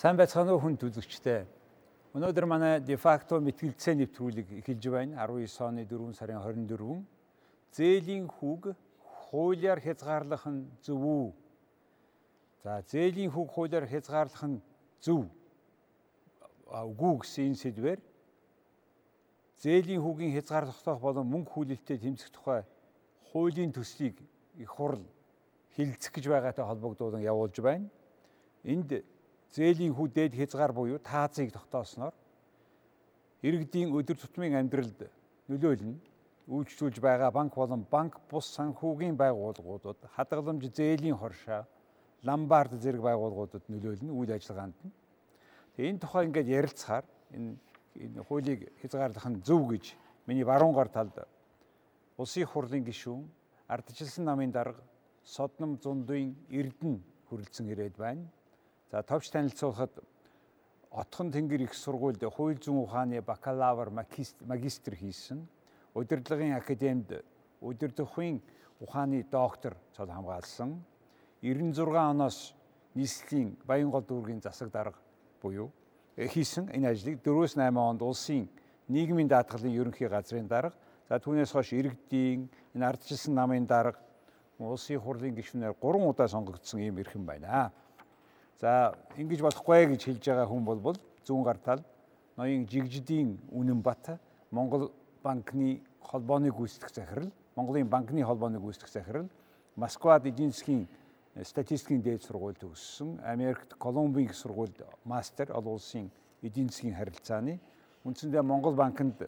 Сайн байцгаана уу хүн төлөгчтэй. Өнөөдөр манай дефакто мэтгэлцээ нэвтрүүлэг эхэлж байна. 19 оны 4 сарын 24-нд зээлийн хүүг хуулиар хязгаарлах нь зөв үү? За зээлийн хүүг хуулиар хязгаарлах нь зөв. Үгүй гэсэн сэдвээр зээлийн хүүгийн хязгаарлах болон мөнгө хүлээлттэй тэмцэх тухай хуулийн төслийг их хурл хилцэх гэж байгаатай холбогдуулан явуулж байна. Энд зээлийн хүү дээд хязгаар буюу таазыг тогтоосноор иргэдийн өдөр тутмын амьдралд нөлөөлнө. Үйлчлүүлж байгаа банк болон банк бус санхүүгийн байгууллагуудад хадгаламж зээлийн хоршоо, ломбард зэрэг байгууллагуудад нөлөөлнө үйл ажиллагаанд нь. Тэгээ энэ тухай ингээд ярилцахаар энэ энэ хуулийг хязгаарлах нь зөв гэж миний баруун гар талд улсын хурлын гишүүн ардчилсан намын дарга Содном зундын Эрдэнэ хүрэлцэн ирээд байна. За товч танилцуулахад Отхон Тэнгэр их сургуульд хууль зүйн ухааны бакалавр магистр хийсэн. Удирдлагын академид удирдахын ухааны доктор цол хамгаалсан. 96 оноос нийслэлийн Баянгол дүүргийн засаг дарга буюу э, хийсэн энэ ажлыг 4-8 онд улсын нийгмийн даатгалын ерөнхий газрын дарга за түүнээс хойш иргэдийн энэ ардчилсан намын дарга улсын хурлын гишүүнээр 3 удаа сонгогдсон ийм эрхэм байна. За ингэж болохгүй гэж хэлж байгаа хүн бол зүүн гар тал ноён жигжидийн үнэн бат Монгол банкны холбооны гүйцэтгэх захирал Монголын банкны холбооны гүйцэтгэх захирал Москвад эдийн засгийн э, статистикийн дээд сургууль төгссөн Америкт Колумбийн их сургуульд мастер олон улсын эдийн засгийн харилцааны. Үндсэндээ Монгол банкнд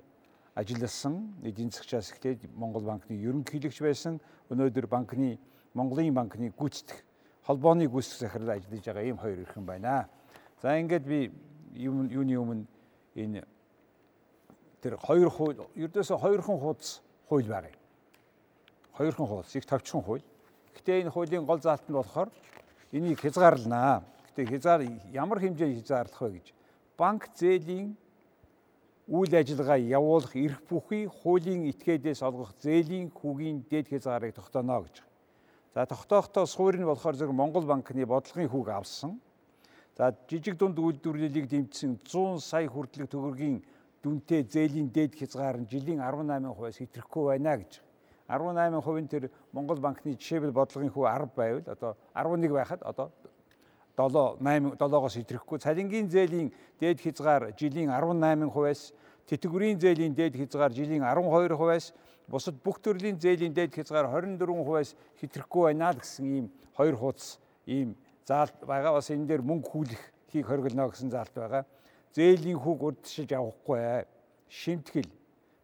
ажилласан эдийн засгчаас эхлээд Монгол банкны ерөнхийлөгч байсан. Өнөөдөр банкны Монголын банкны гүйцэтгэх холбооны гүйцэтгэх захирал ажиллаж байгаа ийм хоёр ирхэн байна. За ингээд би юуны өмнө энэ тэр хоёр хууль ердөөсөө хоёрхан хуудас хууль байгаа. Хоёрхан хуудас их товчхон хууль. Гэтэ энэ хуулийн гол заалт нь болохоор энийг хязгаарланаа. Гэтэ хязгаар ямар хэмжээнд хязгаарлах вэ гэж банк зээлийн үйл ажиллагаа явуулах эрх бүхий хуулийн этгээдээс олгох зээлийн хүүгийн дээд хязгаарыг тогтооно гэж. За тогтоохдоо суур нь болохоор зөв Монгол банкны бодлогын хүүг авсан. За жижиг дунд үйлдвэрлэлийг дэмжсэн 100 сая хүртэлх төгрөгийн дүнтэй зээлийн дээд хязгаар нь жилийн 18%-аас хэтрэхгүй байна гэж. 18% нь тэр Монгол банкны жишээлбэл бодлогын хүү 10 байвал одоо 11 байхад одоо 7 8 7-оос хэтрэхгүй цалингийн зээлийн дээд хязгаар жилийн 18%-аас тэтгэврийн зээлийн дээд хязгаар жилийн 12%-аас бусад бүх төрлийн зээлийн дээд хязгаар 24%-аас хэтрэхгүй байна л гэсэн ийм хоёр хуудас ийм заалт байгаа. Бас энэ дээр мөнгө хүлэх хийг хоригдно гэсэн заалт байгаа. Зээлийн хүүг урдчилж авахгүй шимтгэл,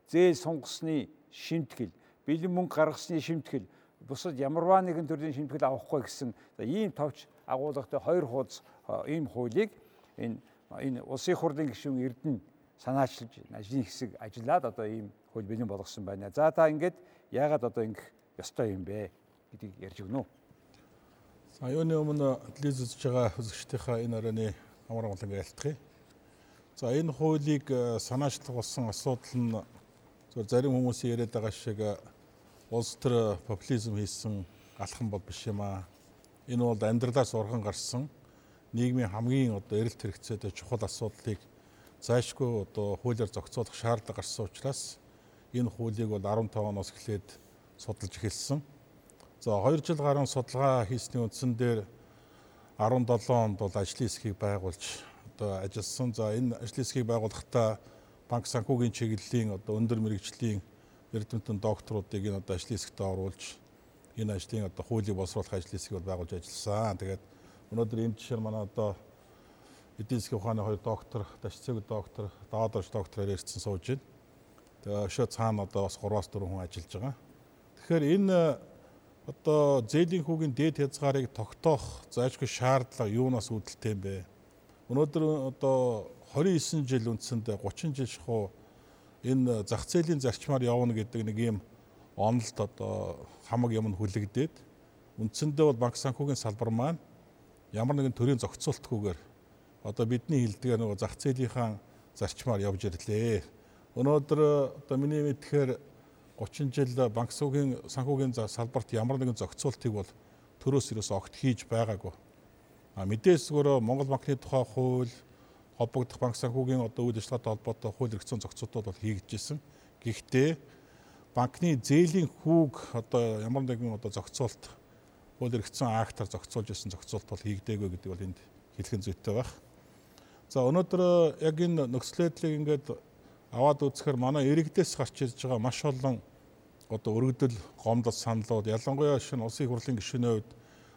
зээл сунгасны шимтгэл, бэлэн мөнгө гаргасны шимтгэл, бусад ямарваа нэгэн төрлийн шимтгэл авахгүй гэсэн ийм товч агуулгатай хоёр хуудас ийм хуулийг энэ энэ улсын хурлын гишүүн Эрдэнэ санаачилж ажлын хэсэг ажиллаад одоо ийм хууль бэлэн болгосон байна. За та ингээд яагаад одоо ингэх ёстой юм бэ гэдгийг ярьж өгнө үү? За юуны өмнө телевиз үзэж байгаа үзэгчдийнхаа энэ оройны амар амгалан айлтгая. За энэ хуулийг э, санаачлах болсон асуудал нь зөв зарим хүмүүсийн яриад байгаа шиг э, улс төр популизм хийсэн алхам бол биш юм аа. Энэ бол амьдралаас урган гарсан нийгмийн хамгийн одоо эрэлт хэрэгцээтэй чухал асуудлыг зайшгүй одоо хуулиар зохицуулах шаардлага гарсан учраас энэ хуулийг бол 15 оноос эхлээд судалж эхэлсэн. За 2 жил гаруй судалгаа хийсний үндсэн дээр 17 онд бол ажлын хэсгийг байгуулж одоо ажилласан. За энэ ажлын хэсгийг байгуулахдаа банк санхүүгийн чиглэлийн одоо өндөр мэрэгжлийн эрдэмтэн докторуудыг энэ одоо ажлын хэсэгт оруулж энэ ажлын одоо хуулийг боловсруулах ажлын хэсгийг байгуулж ажилласан. Тэгээд өнөөдөр энэ жишээ манай одоо эдийн засгийн ухааны хоёр доктор, дашцэг доктор, даадорч доктор ирсэн сууж байна. Тэгээ өшөө цаана одоо бас 3-аас 4 хүн ажиллаж байгаа. Тэгэхээр энэ одоо зээлийн хүүгийн дээд хязгаарыг тогтоох заажгүй шаардлага юунаас үүдэлтэй юм бэ? Өнөөдөр одоо 29 жил үндсэндээ 30 жил шахуу энэ зах зээлийн зарчмаар явна гэдэг нэг юм онолд одоо хамаг юм хүлэгдээд үндсэндээ бол банк санхүүгийн салбар маань ямар нэгэн төрлийн зохицуултгүйгээр одоо бидний хэлдгээр нөгөө зах зээлийнхаа зарчмаар явж ирлээ Өнөөдөр одоо миний мэдхээр 30 жил банк санхүүгийн салбарт ямар нэгэн зохицуултыг бол төрөөс ерөөс огт хийж байгаагүй. А мэдээсгөрөө Монгол банкны тухай хууль холбогдох банк санхүүгийн одоо үйл ажиллагаатай холбоотой хууль зүйн зохицуултууд бол хийгдчихсэн. Гэхдээ банкны зээлийн хүүг одоо ямар нэгэн одоо зохицуулт хууль зүйн актаар зохицуулж ирсэн зохицуулт бол хийгдээгүй гэдэг бол энд хэлхэн зүйтэй байна. За өнөөдөр яг энэ нөхцөл байдлыг ингээд аваад үзэхээр манай иргэдээс гарч ирж байгаа маш олон одоо өргөдөл гомдол саналууд ялангуяа шинэ улсын хурлын гишүүний хувьд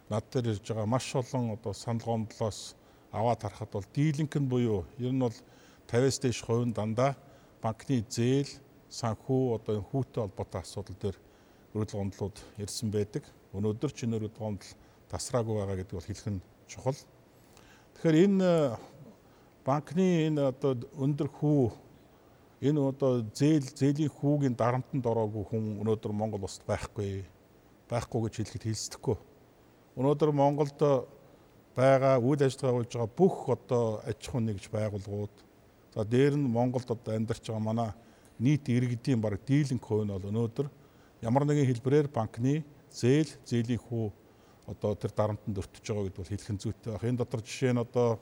над дээр ирж байгаа маш олон одоо санал гомдлоос аваад харахад бол дийлэнх нь буюу ер нь бол 50-аас дээш хувийн дандаа банкны зээл, санхүү одоо хүүтэй холбоотой асуудал дээр өргөдөл гомдлууд ирсэн байдаг. Өнөөдөр ч энэ өргөдөл гомдол тасраагүй байгаа гэдэг бол хэлэх нь чухал. Тэгэхээр энэ банкны энэ одоо өндөр хүү энэ одоо зээл зээлийн хүүгийн дарамтанд ороогүй хүн өнөөдөр Монгол улсад байхгүй байхгүй гэж хэлэхэд хэлсдэхгүй. Өнөөдөр Монголд байгаа үйл ажиллагаа болж байгаа бүх одоо аж ахуйн нэгж байгууллагууд за дээр нь Монголд одоо амьдарч байгаа манай нийт иргэдийн баг дийлэнх хувь нь бол өнөөдөр ямар нэгэн хэлбэрээр банкны зээл зээлийн хүү одоо тэр дарамтанд өртөж байгаа гэдэг бол хэлхэн зүйтэй баг. Энэ дотор жишээ нь одоо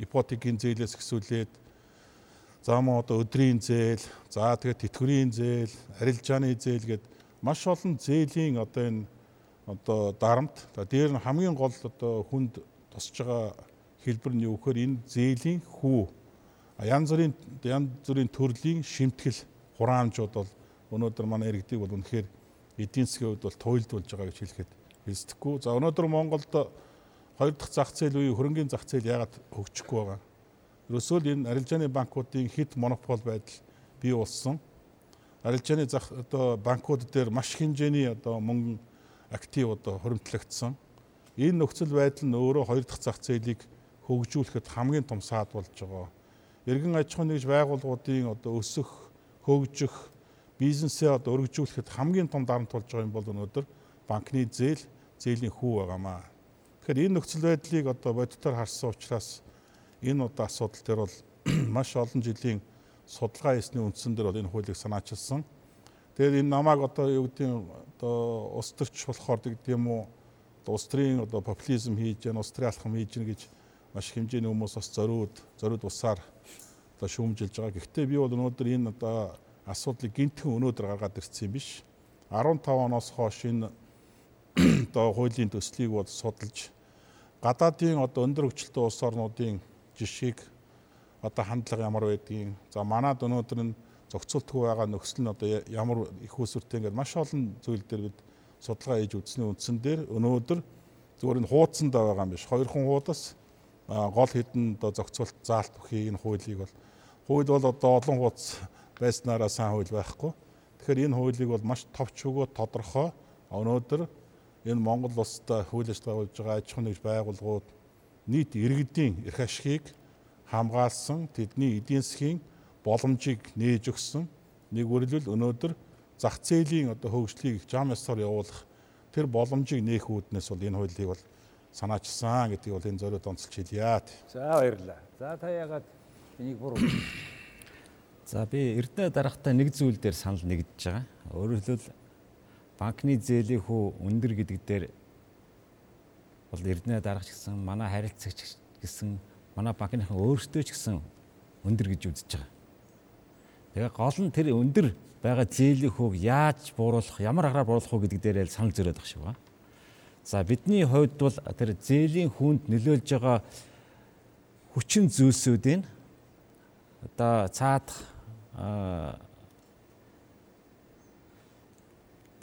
ипотекийн зээлээс эхсүүлээд за мөн одоо өдрийн зээл, за тэгээд тэтгэврийн зээл, арилжааны зээл гэд маш олон зээлийн одоо энэ одоо дарамт. Дээр нь хамгийн гол одоо хүнд тусж байгаа хэлбэр нь юу гэхээр энэ зээлийн хүү янз бүрийн янз бүрийн төрлийн шимтгэл хураамжууд бол өнөөдөр манай иргэдийг бол үнэхээр эдийн засгийн хувьд бол туйлдуулж байгаа гэж хэлэхэд хэлсдэхгүй. За өнөөдөр Монголд хоёр дахь зах зээл үеийн хөрөнгөний зах зээл яагаад хөгжихгүй байгаа? Ерөөсөө л энэ арилжааны банкуудын хит монопол байдал бий болсон. Арилжааны зах одоо банкуд дээр маш хэмжээний одоо мөнгө актив одоо хуримтлагдсан Энэ нөхцөл байдал нь өөрөө хоёр дахь зах зээлийг хөгжүүлэхэд хамгийн том саад болж байгаа. Иргэн аж ахуйн нэгж байгууллагуудын одоо өсөх, хөгжих, бизнесээ одоо өргөжүүлэхэд хамгийн том дарамт болж байгаа юм бол өнөөдөр банкны зээл, зээлийн хүү байгаамаа. Тэгэхээр энэ нөхцөл байдлыг одоо бодитоор харсан учраас энэ удаа асуудал дээр бол маш олон жилийн судалгаа хийсний үндсэн дээр бол энэ хуулийг санаачилсан. Тэгээд энэ намайг одоо юу гэдэг нь одоо улс төрч болохоор гэдэг юм уу улс төрийн одоо популизм хийж гэн улс төрийн алхам хийж гэн гэж маш хэмжээний хүмүүс бас зориуд зориуд усаар одоо шүүмжилж байгаа. Гэхдээ би бол өнөөдөр энэ одоо асуудлыг гинтхэн өнөөдөр гаргаад ирсэн юм биш. 15 оноос хойш энэ одоо хуулийн төслийг бол судалж гадаадын одоо өндөр хөгжилтэй улс орнуудын жишгийг одоо хандлага ямар байдгийг за манад өнөөдөр нь зохицуултгүй байгаа нөхцөл нь одоо ямар их усүртэй ингээд маш олон зүйл дээр бид судалгаа хийж үзсний үндсэн дээр өнөөдөр зүгээр энэ хуудсанд байгаа юм биш. Хоёр хон хуудас гол хэдэн одоо зохицуулт заалт бүхий энэ хуулийг бол хууль бол одоо олон хуудас байснараа сайн хууль байхгүй. Тэгэхээр энэ хуулийг бол маш товч өгөө тодорхой өнөөдөр энэ Монгол улстай хууль ажиллагаа болж байгаа аж ахуйн нэгж байгууллагууд нийт иргэдийн эрх ашигыг хамгаалсан тэдний эдийн засгийн боломжийг нээж өгсөн нэг үрлэл өнөөдөр зах зээлийн одоо хөгжлийг зам ёсоор явуулах тэр боломжийг нээх үүднээс бол энэ хуулийг бол санаачилсан гэдгийг бол энэ зориуд онцолж хэлье. За баярлалаа. За та ягаад энийг буруу За би эрдэнэ дарахтаа нэг зүйл дээр санал нэгдэж байгаа. Өөрөөр хэлбэл банкны зээлийн хүү өндөр гэдэг дээр бол эрдэнэ дарах гэсэн манай харилцагч гэсэн манай банкныхан өөрсдөө ч гэсэн өндөр гэж үзэж байгаа. Тэгээ гол нь тэр өндөр байгаа зээлийн хөөг яаж бууруулах, ямар аргаар бууруулах вэ гэдэг дээр л санал зөрөөд багш байна. За бидний хувьд бол тэр зээлийн хүнд нөлөөлж байгаа хүчин зүйлсүүдийн одоо цаадах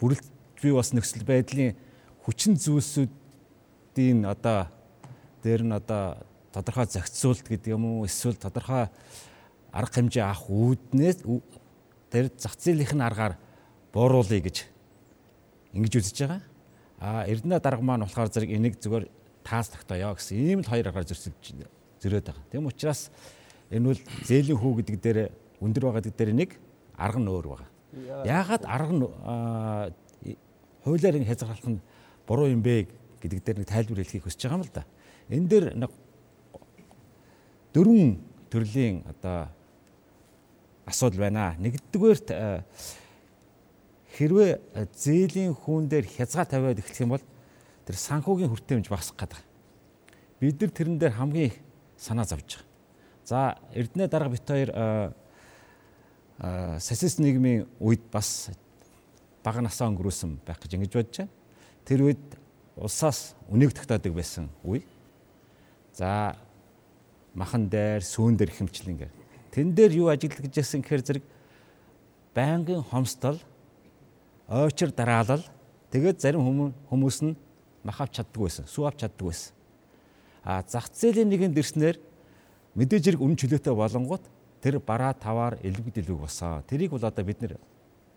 бүрэлд бий бас нөхцөл байдлын хүчин зүйлсүүдийн одоо дээр нь одоо тодорхой зохицуулт гэдэг юм уу эсвэл тодорхой арга хэмжээ авах үүднээс тэр зах зээлийнх нь аргаар бууруулъя гэж ингэж үзэж байгаа. А Эрдэнэ дарга маань болохоор зэрэг энийг зүгээр таас тогтооё гэсэн ийм л хоёр аргаар зөрчилж зөрөөд байгаа. Тэм учраас энэ бол зээлийн хүү гэдэг дээр өндөр байгаа гэдэг дээр нэг арга нь өөр байгаа. Яагаад арга нь хуулиар ингэ хязгаарлах нь буруу юм бэ гэдэг дээр нэг тайлбар хэлхийг хүсэж байгаа юм л да. Энэ дээр нэг дөрвөн төрлийн одоо асуудал байна. Нэгдүгээрт э, хэрвээ зээлийн хүүн дээр хязгаар тавиад эхлэх юм бол тэр санхүүгийн хүртээмж багасах гэдэг. бид нар тэрэн дээр хамгийн санаа зовж байгаа. За Эрдэнэ дарга бит хоёр социалист нийгмийн үед бас бага насаа өнгөрөөсөн байх гэж ингэж бодож байна. Тэр үед улсаас үнийг тогтоодог байсан үе. За махан дээр, сүүн дээр хэмчлэн гэр. Тэн дээр юу ажиглаж гэсэн гэхээр зэрэг байнгын хомсдол, ойчир дараалал тэгээд зарим хүмүүс нь мах авч чаддаг байсан, сүү авч чаддаг байсан. А зах зээлийн нэгэн дэрснэр мэдээж хэрэг үнэ чөлөөтэй болонгууд тэр бараа таваар элбэг дэлбэг босоо. Тэрийг бол одоо бид нэр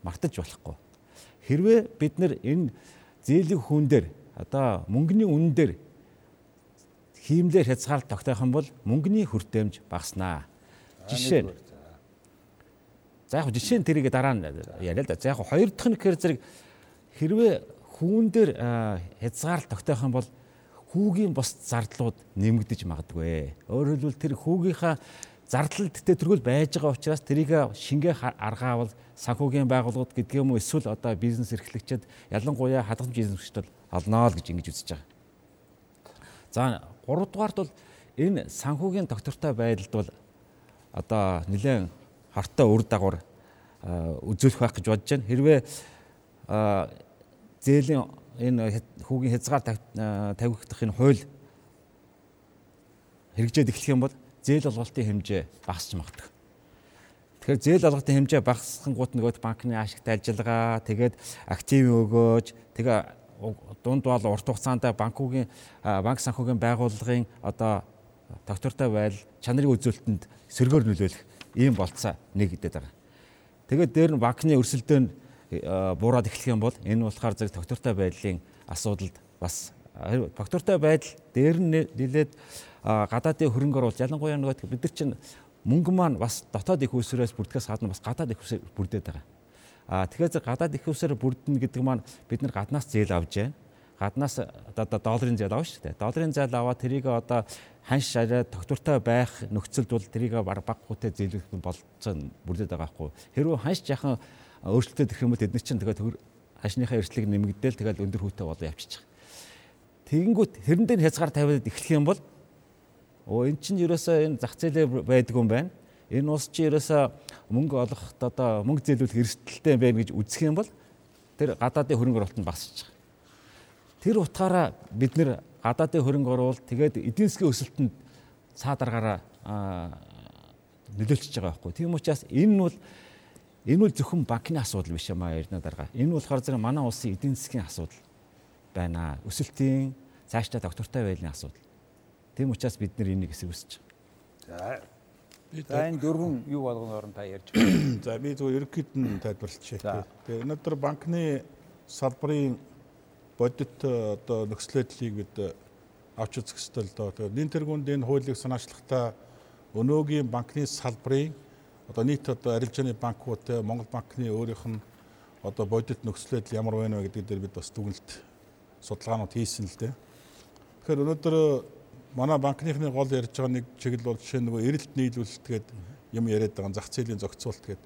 мартаж болохгүй. Хэрвээ бид нар энэ зээлийн хүн дээр одоо мөнгөний үнэн дээр хиймлэр хязгаарлалт тогтоох юм бол мөнгөний хүртээмж багаснаа. Жишээ нь За яг жишээ нь тэрийг дараа нь яриа л да. За яг хоёр дахь нь гэхээр зэрэг хэрвээ хүүн дээр хязгаарлалт тогтоох юм бол хүүгийн бос зардлууд нэмэгдэж магадгүй. Өөрөөр хэлбэл тэр хүүгийнхаа зардал тэтгэргүүл байж байгаа учраас тэрийг шингээ аргаавал санхүүгийн байгууллагууд гэдэг юм уу эсвэл одоо бизнес эрхлэгчид ялангуяа хадгаламж эзэмшигчд олноо л гэж ингэж үзэж байгаа. За 3 дугаарт бол энэ санхүүгийн доктортой байдалд бол одоо нэлээд хартай үр дагавар үзүүлэх байх гэж бодож байна. Хэрвээ зээлийн энэ хүүгийн хязгаар тавигдах энэ хууль хэрэгжээд эхлэх юм бол зээл олголтын хэмжээ багасч магадгүй. Тэгэхээр зээл олголтын хэмжээ багасхангууд нөгөө банкны ашигтай ажиллагаа, тэгээд актив өгөөж, тэгээ дунд бол урт хугацаанд банкугийн банк санхүүгийн байгууллагын одоо доктортой байл чанарын үзүүлэлтэнд сөргөөр нөлөөлөх ийм болцоо нэгдэдэг байгаа. Тэгээд дээр нь банкны өрсөлдөөн буураад эхлэх юм бол энэ болохоор зэрэг доктортой байдлын асуудалд бас доктортой байдал дээр нь нэлээд гадаадын хөрөнгө оруулалт ялангуяа нөгөө бид нар чинь мөнгө маань бас дотоод их усрээс бүрдгээс гадна бас гадаад их усрээр бүрдээд байгаа. А тэгэхээр гадаад их усрээр бүрдэнэ гэдэг маань бид нар гаднаас зээл авж байна. Гаднаас одоо долларын зээл авна шүү дээ. Долларын зээл аваад тэрийг одоо ханш арай тогтвортой байх нөхцөлд бол тэрийг баг баггүйтэй зээлэх болцсон бүрдээд байгаа байхгүй. Хэрвээ ханш яхан өөрчлөлтөд ирэх юм бол тэд нар чинь тэгээд хашныхаа эрсдлийг нэмэгдээл тэгээд өндөр хүүтэй болоо явчихчих. Тэгэнгүүт тэрэн дээр хязгаар тавиад эхлэх юм бол Оо эн чинь ерөөсөө энэ зах зээлээ байдаг юм байна. Энэ ус чи ерөөсөө мөнгө олоход одоо мөнгө зээлүүлэх эрсдэлтэй байна гэж үзэх юм бол тэр гадаадын хөрөнгө оруулалт нь байгаа. Тэр утгаараа бид нэр гадаадын хөрөнгө оруулалт тэгээд эдийн засгийн өсөлтөнд цаа дараагаараа нөлөөлчихөж байгаа байхгүй. Тийм учраас энэ нь бол энэ бол зөвхөн банкны асуудал биш юм аа ярина дарга. Энэ болохоор зэрэг манай улсын эдийн засгийн асуудал байна. Өсөлтийн цаашдаа доктортой байлны асуудал. Тийм учраас бид нэр энийг эсэргүүсэж байгаа. За За энэ дөрвөн юу болгоноор нь та ярьж байна. За би зөв ерөнхийд нь тайлбарлачих. Тэгээ өнөөдөр банкны салбарын бодит э, одоо нөхцөлөдлийг бид э, авч үзэх ёстой л доо. Тэгээ нэн тэргуунд энэ хуулийг санаачлахдаа өнөөгийн банкны салбарын одоо нийт одоо арилжааны банкуд Монгол банкны өөрийнх нь одоо бодит нөхцөлөдөл ямар байна вэ гэдэг дээр бид бас дүгнэлт судалгаанууд хийсэн л дээ. Тэгэхээр өнөөдөр манай банкныхны гол ярьж байгаа нэг чиглэл бол жишээ нөгөө эрэлт нийлүүлэлт гээд юм яриад байгаа зах зээлийн зохицуулалт гээд.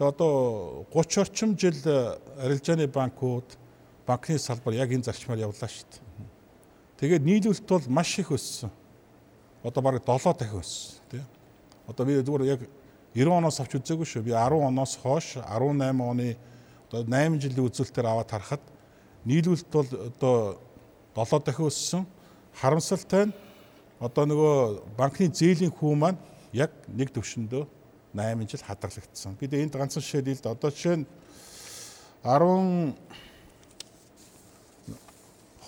Тэгээ одоо 30 орчим жил э, арилжааны банкуд банкны салбар яг энэ зарчмаар явлаа шүү дээ. Тэгээд нийлүүлэлт бол маш их өссөн. Одоо бараг 7 дахин өссөн тий. Одоо би зүгээр яг 90 оноос авч үзээгүй шүү. Би 10 оноос хойш 18 оны одоо 8 жилийн үзүүлэлтээр аваад харахад нийлүүлэлт бол одоо 7 дахин өссөн. Харамсалтай нь одоо нөгөө банкны зээлийн хүү маань яг нэг төвшөндөө 8 жил хадгалагдсан. Бид энд ганцхан жишээ дийлд одоо жишээ нь 10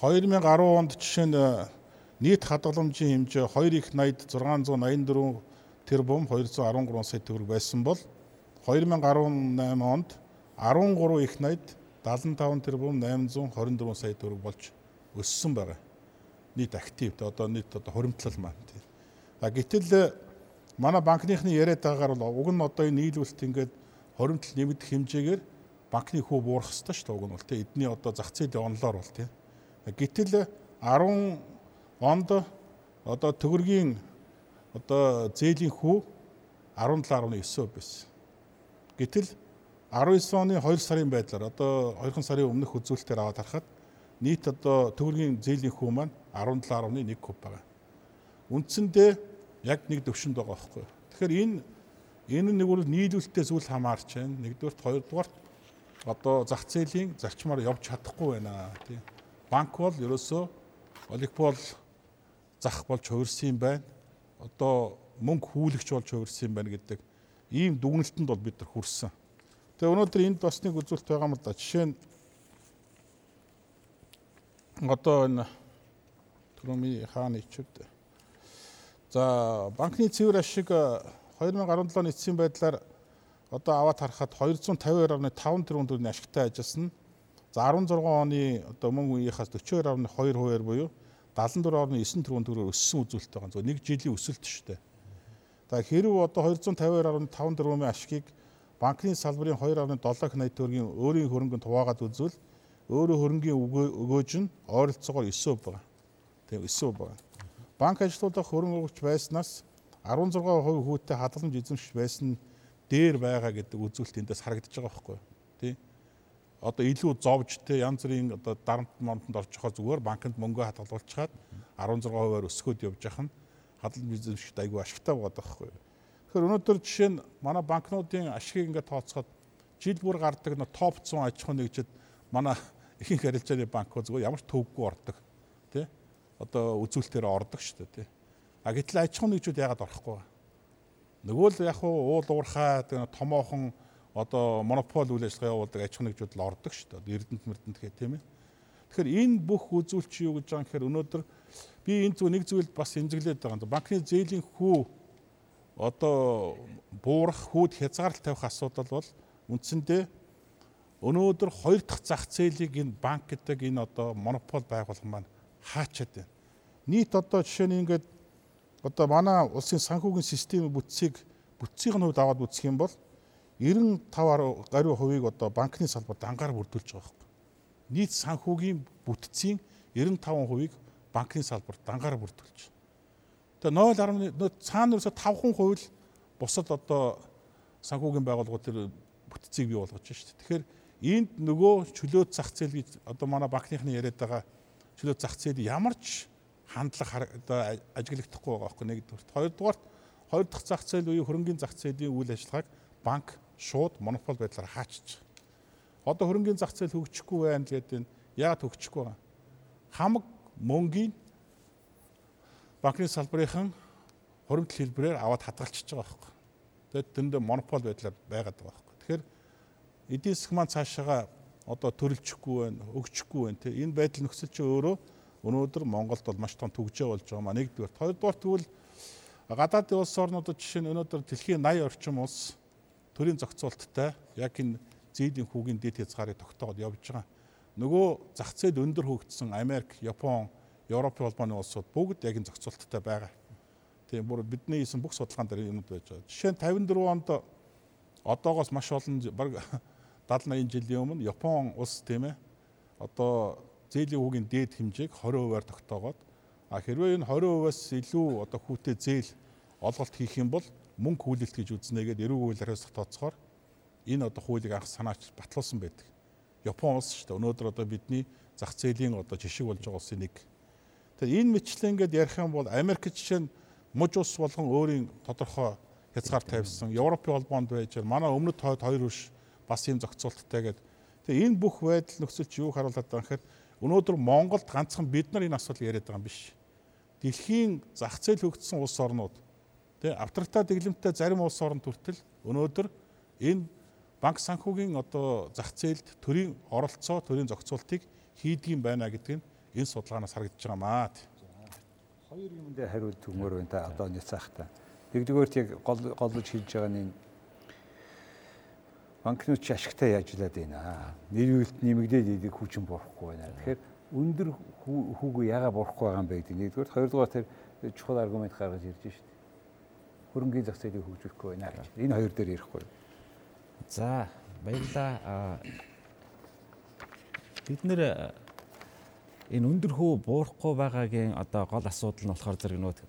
2010 онд жишээ нь нийт хадгаламжийн хэмжээ 2 их 80 684 тэрбум 213 сая төгрөг байсан бол 2018 онд 13 их 80 75 тэрбум 824 сая төгрөг болж өссөн байгаа нийт активт одоо нийт одоо хуримтлал маань тийм. А гэтэл манай банкныхны яриад байгаагаар бол уг нь одоо энэ нийлүүлэлт ингээд хуримтлал нэмэгдэх хэмжээгээр банкны хүү буурах хэрэгтэй шүү дээ уг нь бол тийм. Эдний одоо зах зээлийн онлоор бол тийм. Гэтэл 10 онд одоо төгрөгийн одоо зээлийн хүү 17.9 байсан. Гэтэл 19 оны 2 сарын байдлаар одоо 2 сарын өмнөх үзүүлэлтээр аваад харахад нийт одоо төгрөгийн зээлийн хүү маань 17.1 куб байгаа. үндсэндээ яг нэг төвшөнд байгаа байхгүй. Тэгэхээр энэ энэ нэг бол нийлүүлэлттэй зүйл хамаарч байна. Нэгдүгээр хоёрдугаар одоо зах зээлийн зарчмаар явж чадахгүй байна тий. Банк бол ерөөсөө олигпол зах болж хувирсан байна. Одоо мөнгө хүлэгч болж хувирсан байна гэдэг ийм дүгнэлтэнд бол бид нар хүрсэн. Тэгээ өнөөдөр энд бас нэг үзүүлэлт байгаа юм л да. Жишээ нь одоо энэ түрүүний хааны ичүүд за банкны цэвэр ашиг 2017 оны эцсийн байдлаар одоо аваад харахад 252.5 тэрбум төгрөгийн ашигтай ажилласан. За 16 оны одоо мөн үеийнхээс 42.2%-аар буюу 74.9 тэрбум төгрөгөөр өссөн үзүүлэлт байгаа. Зөв нэг жилийн өсөлт шүү дээ. За хэрв одоо 252.5 тэрбумын ашигыг банкны салбарын 2.7 их 80 төгрөгийн өөрийн хөрөнгөнд хуваагаад үзвэл өөрөө хөрөнгийн өгөөж нь ойролцоогоор 9% байгаа. Тийм 9% байгаа. Банк ажилтнуудаа хөрөнгө өгч байснаас 16% хүүтэй хадгаламж эзэмшиж байсан дээр байгаа гэдэг үзүүлэлт эндээс харагдаж байгаа байхгүй тий одоо илүү зовж те янз бүрийн одоо дарамт момтонд орчихоор зүгээр банкнд мөнгө хадгалуулчихад 16%-аар өсгөөд явж явах нь хадгалж эзэмшигт айгүй ашигтай байгаа байхгүй. Тэгэхээр өнөөдөр жишээ нь манай банкнуудын ашигыг ингээд тооцоход жил бүр гардаг топ 100 аж ахуйн нэгжид манай ихэнх арилжааны банкуд зүгээр ямар төвөггүй ордог. Одоо үзүүлэлтээр ордог шүү дээ, тэ. А гэтэл аж ахуйн нэгжүүд яагаад орохгүй вэ? Нөгөө л яг уу уул уурхай томоохон одоо монопол үйл ажиллагаа явуулдаг аж ахуйн нэгжүүд л ордог шүү дээ. Эрдэнэт мэрдэнэт гэх тийм ээ. Тэгэхээр энэ бүх үзүүлэлт юу гэж байгаа юм гэхээр өнөөдөр би энэ зүйл нэг зүйлд бас эмзэглээд байгаа юм. Банкны зээлийн хүү одоо буурах хүүд хязгаарлалт тавих асуудал бол үндсэндээ өнөөдөр хоёр дахь зах зээлийг энэ банк гэдэг энэ одоо монопол байгуулах маань хаачаад байна. Нийт одоо жишээ нь ингээд одоо манай улсын санхүүгийн системийн бүтцийг бүтцийн хувьд аваад үзэх юм бол 95 гаруй хувийг одоо банкны салбарт ангаар бүрдүүлж байгаа байхгүй. Нийт санхүүгийн бүтцийн 95%-ийг банкны салбарт ангаар бүрдүүлж. Тэгээ 0.1 цаана ерөөсө 5% л бусад одоо санхүүгийн байгууллагууд тэр бүтцийг бий болгож байна шүү дээ. Тэгэхээр энд нөгөө чөлөөт зах зээл гэж одоо манай банкныхны яриад байгаа чөлөөт зах зээл ямар ч хандлага одоо ажиглагдахгүй байгаа байхгүй нэгдүгээр. Хоёрдугаар хоёр дахь зах зээл буюу хөрөнгөний зах зээлийн үйл ажиллагааг банк шууд монопол байдлаар хаачиж. Одоо хөрөнгөний зах зээл хөгжихгүй байна гэдэг нь яагаад хөгжихгүй байгаа? Хамаг мөнгийн банкны салбарынхан хуримтлал хэлбэрээр аваад хадгалчихж байгаа байхгүй. Тэгээд тэндээ монопол байдлаар байгаад байгаа байхгүй. Тэгэхээр эдийн засаг маань цаашаага одоо төрөлжихгүй байна, өгчихгүй байна. Энэ байдал нөхцөл чинь өөрөө өнөөдөр Монголд бол маш том төгжөө болж байгаа маа нэгдүгээр. Хоёрдугаар тэгвэл гадаадын улс орнуудад жишээ нь өнөөдөр дэлхийн 80 орчим улс төрийн зохицуулттай яг энэ зээлийн хүүгийн дэд хязгаарыг тогтоогод явж байгаа. Нөгөө зах зээл өндөр хөгжсөн Америк, Япон, Европын холбооны улсууд бүгд яг энэ зохицуулттай байгаа. Тийм бүр бидний хийсэн бүх судалгаан дээр юмуд байж байгаа. Жишээ нь 54 онд одоогоос маш олон баг 70 80 жилийн өмнө Япон улс тийм ээ одоо зээлийн хүүгийн дээд хэмжээг 20%-аар тогтоогоод а хэрвээ энэ 20%-аас илүү одоо хүүтэй зээл олголт хийх юм бол мөнгө хүлээлт гэж үзнэгээд эрүүг хуулиараас тооцохоор энэ одоо хуулийг анх санаач батлуулсан байдаг. Япон улс шүү дээ. Өнөөдөр одоо бидний зах зээлийн одоо жишг болж байгаа улсын нэг. Тэгэхээр энэ мэтлэн ингээд ярих юм бол Америк жишээ нь муж ус болгон өөрийн тодорхой хязгаар тавьсан. Европын холбоонд байж манай өмнөд хойд хоёр үш бас ийм зохицуулттай гэдэг. Тэгээ энэ бүх байдал нөхцөл чи юу харуулдаг вэ гэхээр Өнөөдөр Монголд ганцхан бид нар энэ асуудал яриад байгаа юм биш. Дэлхийн зах зээл хөгжсөн улс орнууд тий авторитар дэглэмтэй зарим улс орн төртөл өнөөдөр энэ банк санхүүгийн одоо зах зээлд төрийн оролцоо, төрийн зохицуултыг хийдгийм байна гэдэг нь энэ судалгаанаас харагдаж байгаа маа. Хоёр юмд хариулт өгмөр байна та одоо няцаахта. Нэгдүгээрт яг гол голж хийж байгаа нь банкнууд ч ашигтай ажиллаад байна. Нэрвэлт нэмэгдээд идэг хүчин бурахгүй байна. Тэгэхээр өндөр хүүгүй яга бурахгүй байгаа юм бэ гэдэг. Нэгдүгээр, хоёрдугаар тэр чухал аргумент гаргаж ирж шít. Хөрөнгөний зах зээлийг хөгжүүлэхгүй байна. Энэ хоёр дээр ярихгүй. За, баярлалаа. Бид нэр энэ өндөр хүү буурахгүй байгаагийн одоо гол асуудал нь болохоор зэрэг нөт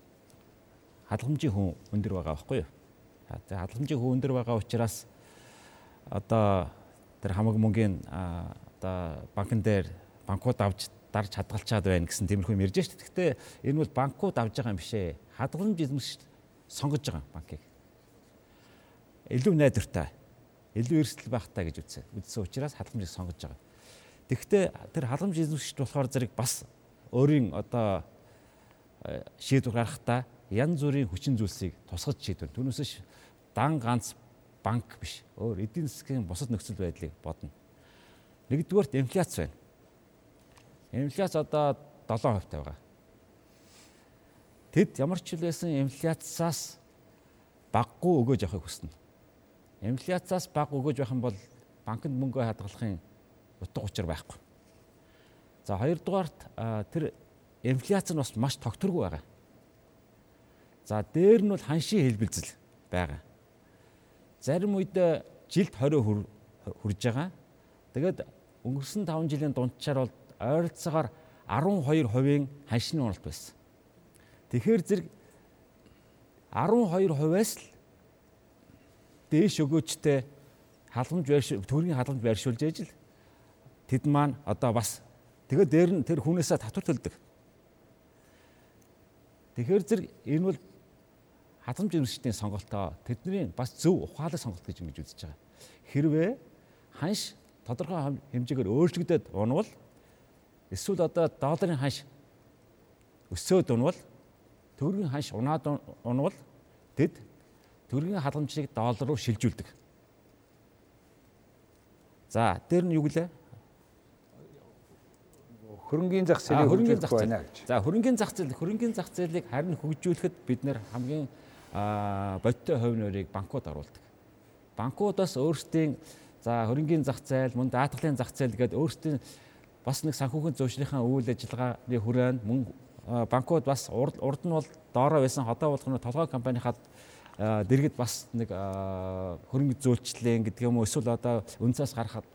халамжийн хүн өндөр байгаа байхгүй юу? За халамжийн хүн өндөр байгаа учраас одоо тэр хамаг мөнгөний одоо банкн дээр банкуд авч дарж хадгалчаад байна гэсэн тиймэрхүү юм ярьж дээ. Гэхдээ энэ бол банкуд авж байгаа юм биш ээ. Хадгаламж эзэмшигч сонгож байгаа банкыг. Илүү найдвартай, илүү эрсдэл багтай гэж үзсэн. Үзсэн учраас хадгаламжийг сонгож байгаа. Тэгэхдээ тэр халамж эзэмшигч болохоор зэрэг бас өөрийн одоо шийдвэр гаргахдаа янз бүрийн хүчин зүйлсийг тусгаж шийдвэр. Түүнээс дан ганц банк биш. Өөр эдийн засгийн бусад нөхцөл байдлыг бодно. Нэгдүгээрт инфляц байна. Инфляц одоо 7% таа байгаа. Тэд ямар ч хэлсэн инфляцаас баггүй өгөөж явахыг хүснэ. Инфляцаас баг өгөөж байх юм бол банкнд мөнгө хадгалахын утга учир байхгүй. За хоёрдугаарт тэр инфляц нь бас маш тогтворгүй байгаа. За дээр нь бол ханшийн хэлбэлзэл байгаа. Зарим үед жилд 20 хүрж байгаа. Тэгээд өнгөрсөн 5 жилийн дундчаар бол ойролцоогоор 12%-ийн ханшийн уналт байсан. Тэгэхээр зэрэг 12%-аас л дээш өгөөчтэй халамж төгрөгийн халамж байршуулж ээж л тэд маань одоо бас тэгээд дээр нь тэр хүнээсээ татвар төлдөг. Тэгэхээр зэрэг энэ бол хадамж эмчтийн сонголтоо тэдний бас зөв ухаалаг сонголт гэж ингэж үзэж байгаа. Хэрвээ ханш тодорхой хэмжээгээр өөрчлөгдөд унвал эсвэл одоо долларын ханш өсөөд унвал төгрөгийн ханш унаад унвал тэд төгрөгийн халамжийг доллар руу шилжүүлдэг. За дээр нь юу гэлээ? хөрөнгөний зах зээлийг хөрөнгөний зах гэж. За хөрөнгөний зах зээл хөрөнгөний зах зээлийг харин хөгжүүлэхэд бид нэр хамгийн бодиттой хувь нөрийг банкуд оруулдаг. Банкудаас өөрсдийн за хөрөнгөний зах зээл, мөн даатгалын зах зээл гэдэг өөрсдийн бас нэг санхүүгийн зөвшөөрлийн үйл ажиллагааны хүрээнд мөн банкуд бас урд нь бол доороо байсан хотоо болгоно толгой компанийнхаа дэргэд бас нэг хөрөнгө зөөлчлэн гэдэг юм уу эсвэл одоо үнцээс гарахад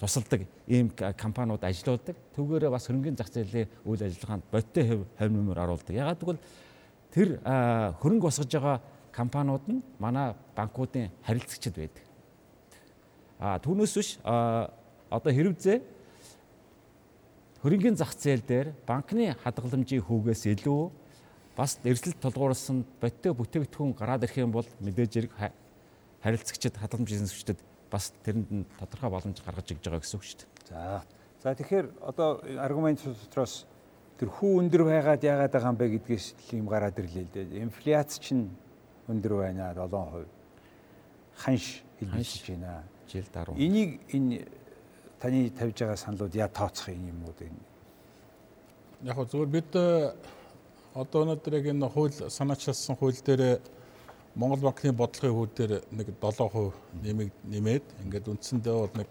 тусалдаг ийм компаниуд ажиллаулдаг. Түүгээрээ бас хөрөнгөний зах зээлийн үйл ажиллагаанд бодиттой хэв нэмэр оруулдаг. Ягаад гэвэл тэр хөрөнгө босгож байгаа компаниуд нь манай банкуудын харилцагчид байдаг. А түүнээс биш одоо хэрэгцээ хөрөнгөний зах зээл дээр банкны хадгаламжийн хүүгээс илүү бас эрсдэл тулгуурласан бодиттой бүтээгдэхүүн гараад ирэх юм бол мэдээж хэрэг харилцагчид хадгаламж эзэмшигчдэд бас тэрэнд нь тодорхой боломж гаргаж игж байгаа гэсэн үг шүү дээ. За. За тэгэхээр одоо аргумент дотроос тэр хүү өндөр байгаад яагаад байгаа юм бэ гэдгээс юм гараад ирлээ л дээ. Инфляц чинь өндөр байна 7%. Ханш хэлбэлж байна. Жил 10. Энийг энэ таны тавьж байгаа саналууд яа тооцох юм юмуд энэ. Яг хөө зөвөр бид э, одоо өнөөдөр яг энэ хууль санаачлсан хууль дээр Монгол банкны бодлогын хүүд дээр нэг 7% нэмэг нэмээд ингээд үндсэндээ бол нэг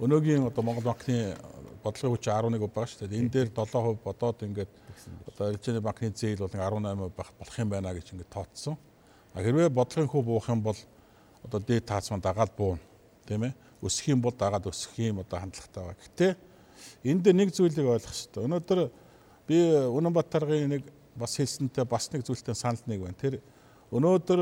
өнөөгийн одоо Монгол банкны бодлогын хүч 11% байгаа шүү дээ. Энэ дээр 7% бодоод ингээд одоо арилжааны банкны зээл бол 18% байх болох юм байна гэж ингээд тооцсон. А хэрвээ бодлогын хүү буух юм бол одоо дээд таацман дагаад буuna тийм ээ. Өсөх юм бол дагаад өсөх юм одоо хандлагатай байгаа. Гэтэ энэ дээр нэг зүйлийг ойлгох хэрэгтэй. Өнөөдөр би Үнэнбаатаргийн нэг бас хэлсэнтэй бас нэг зүйлтэй санал нэг байна. Тэр Өнөөдөр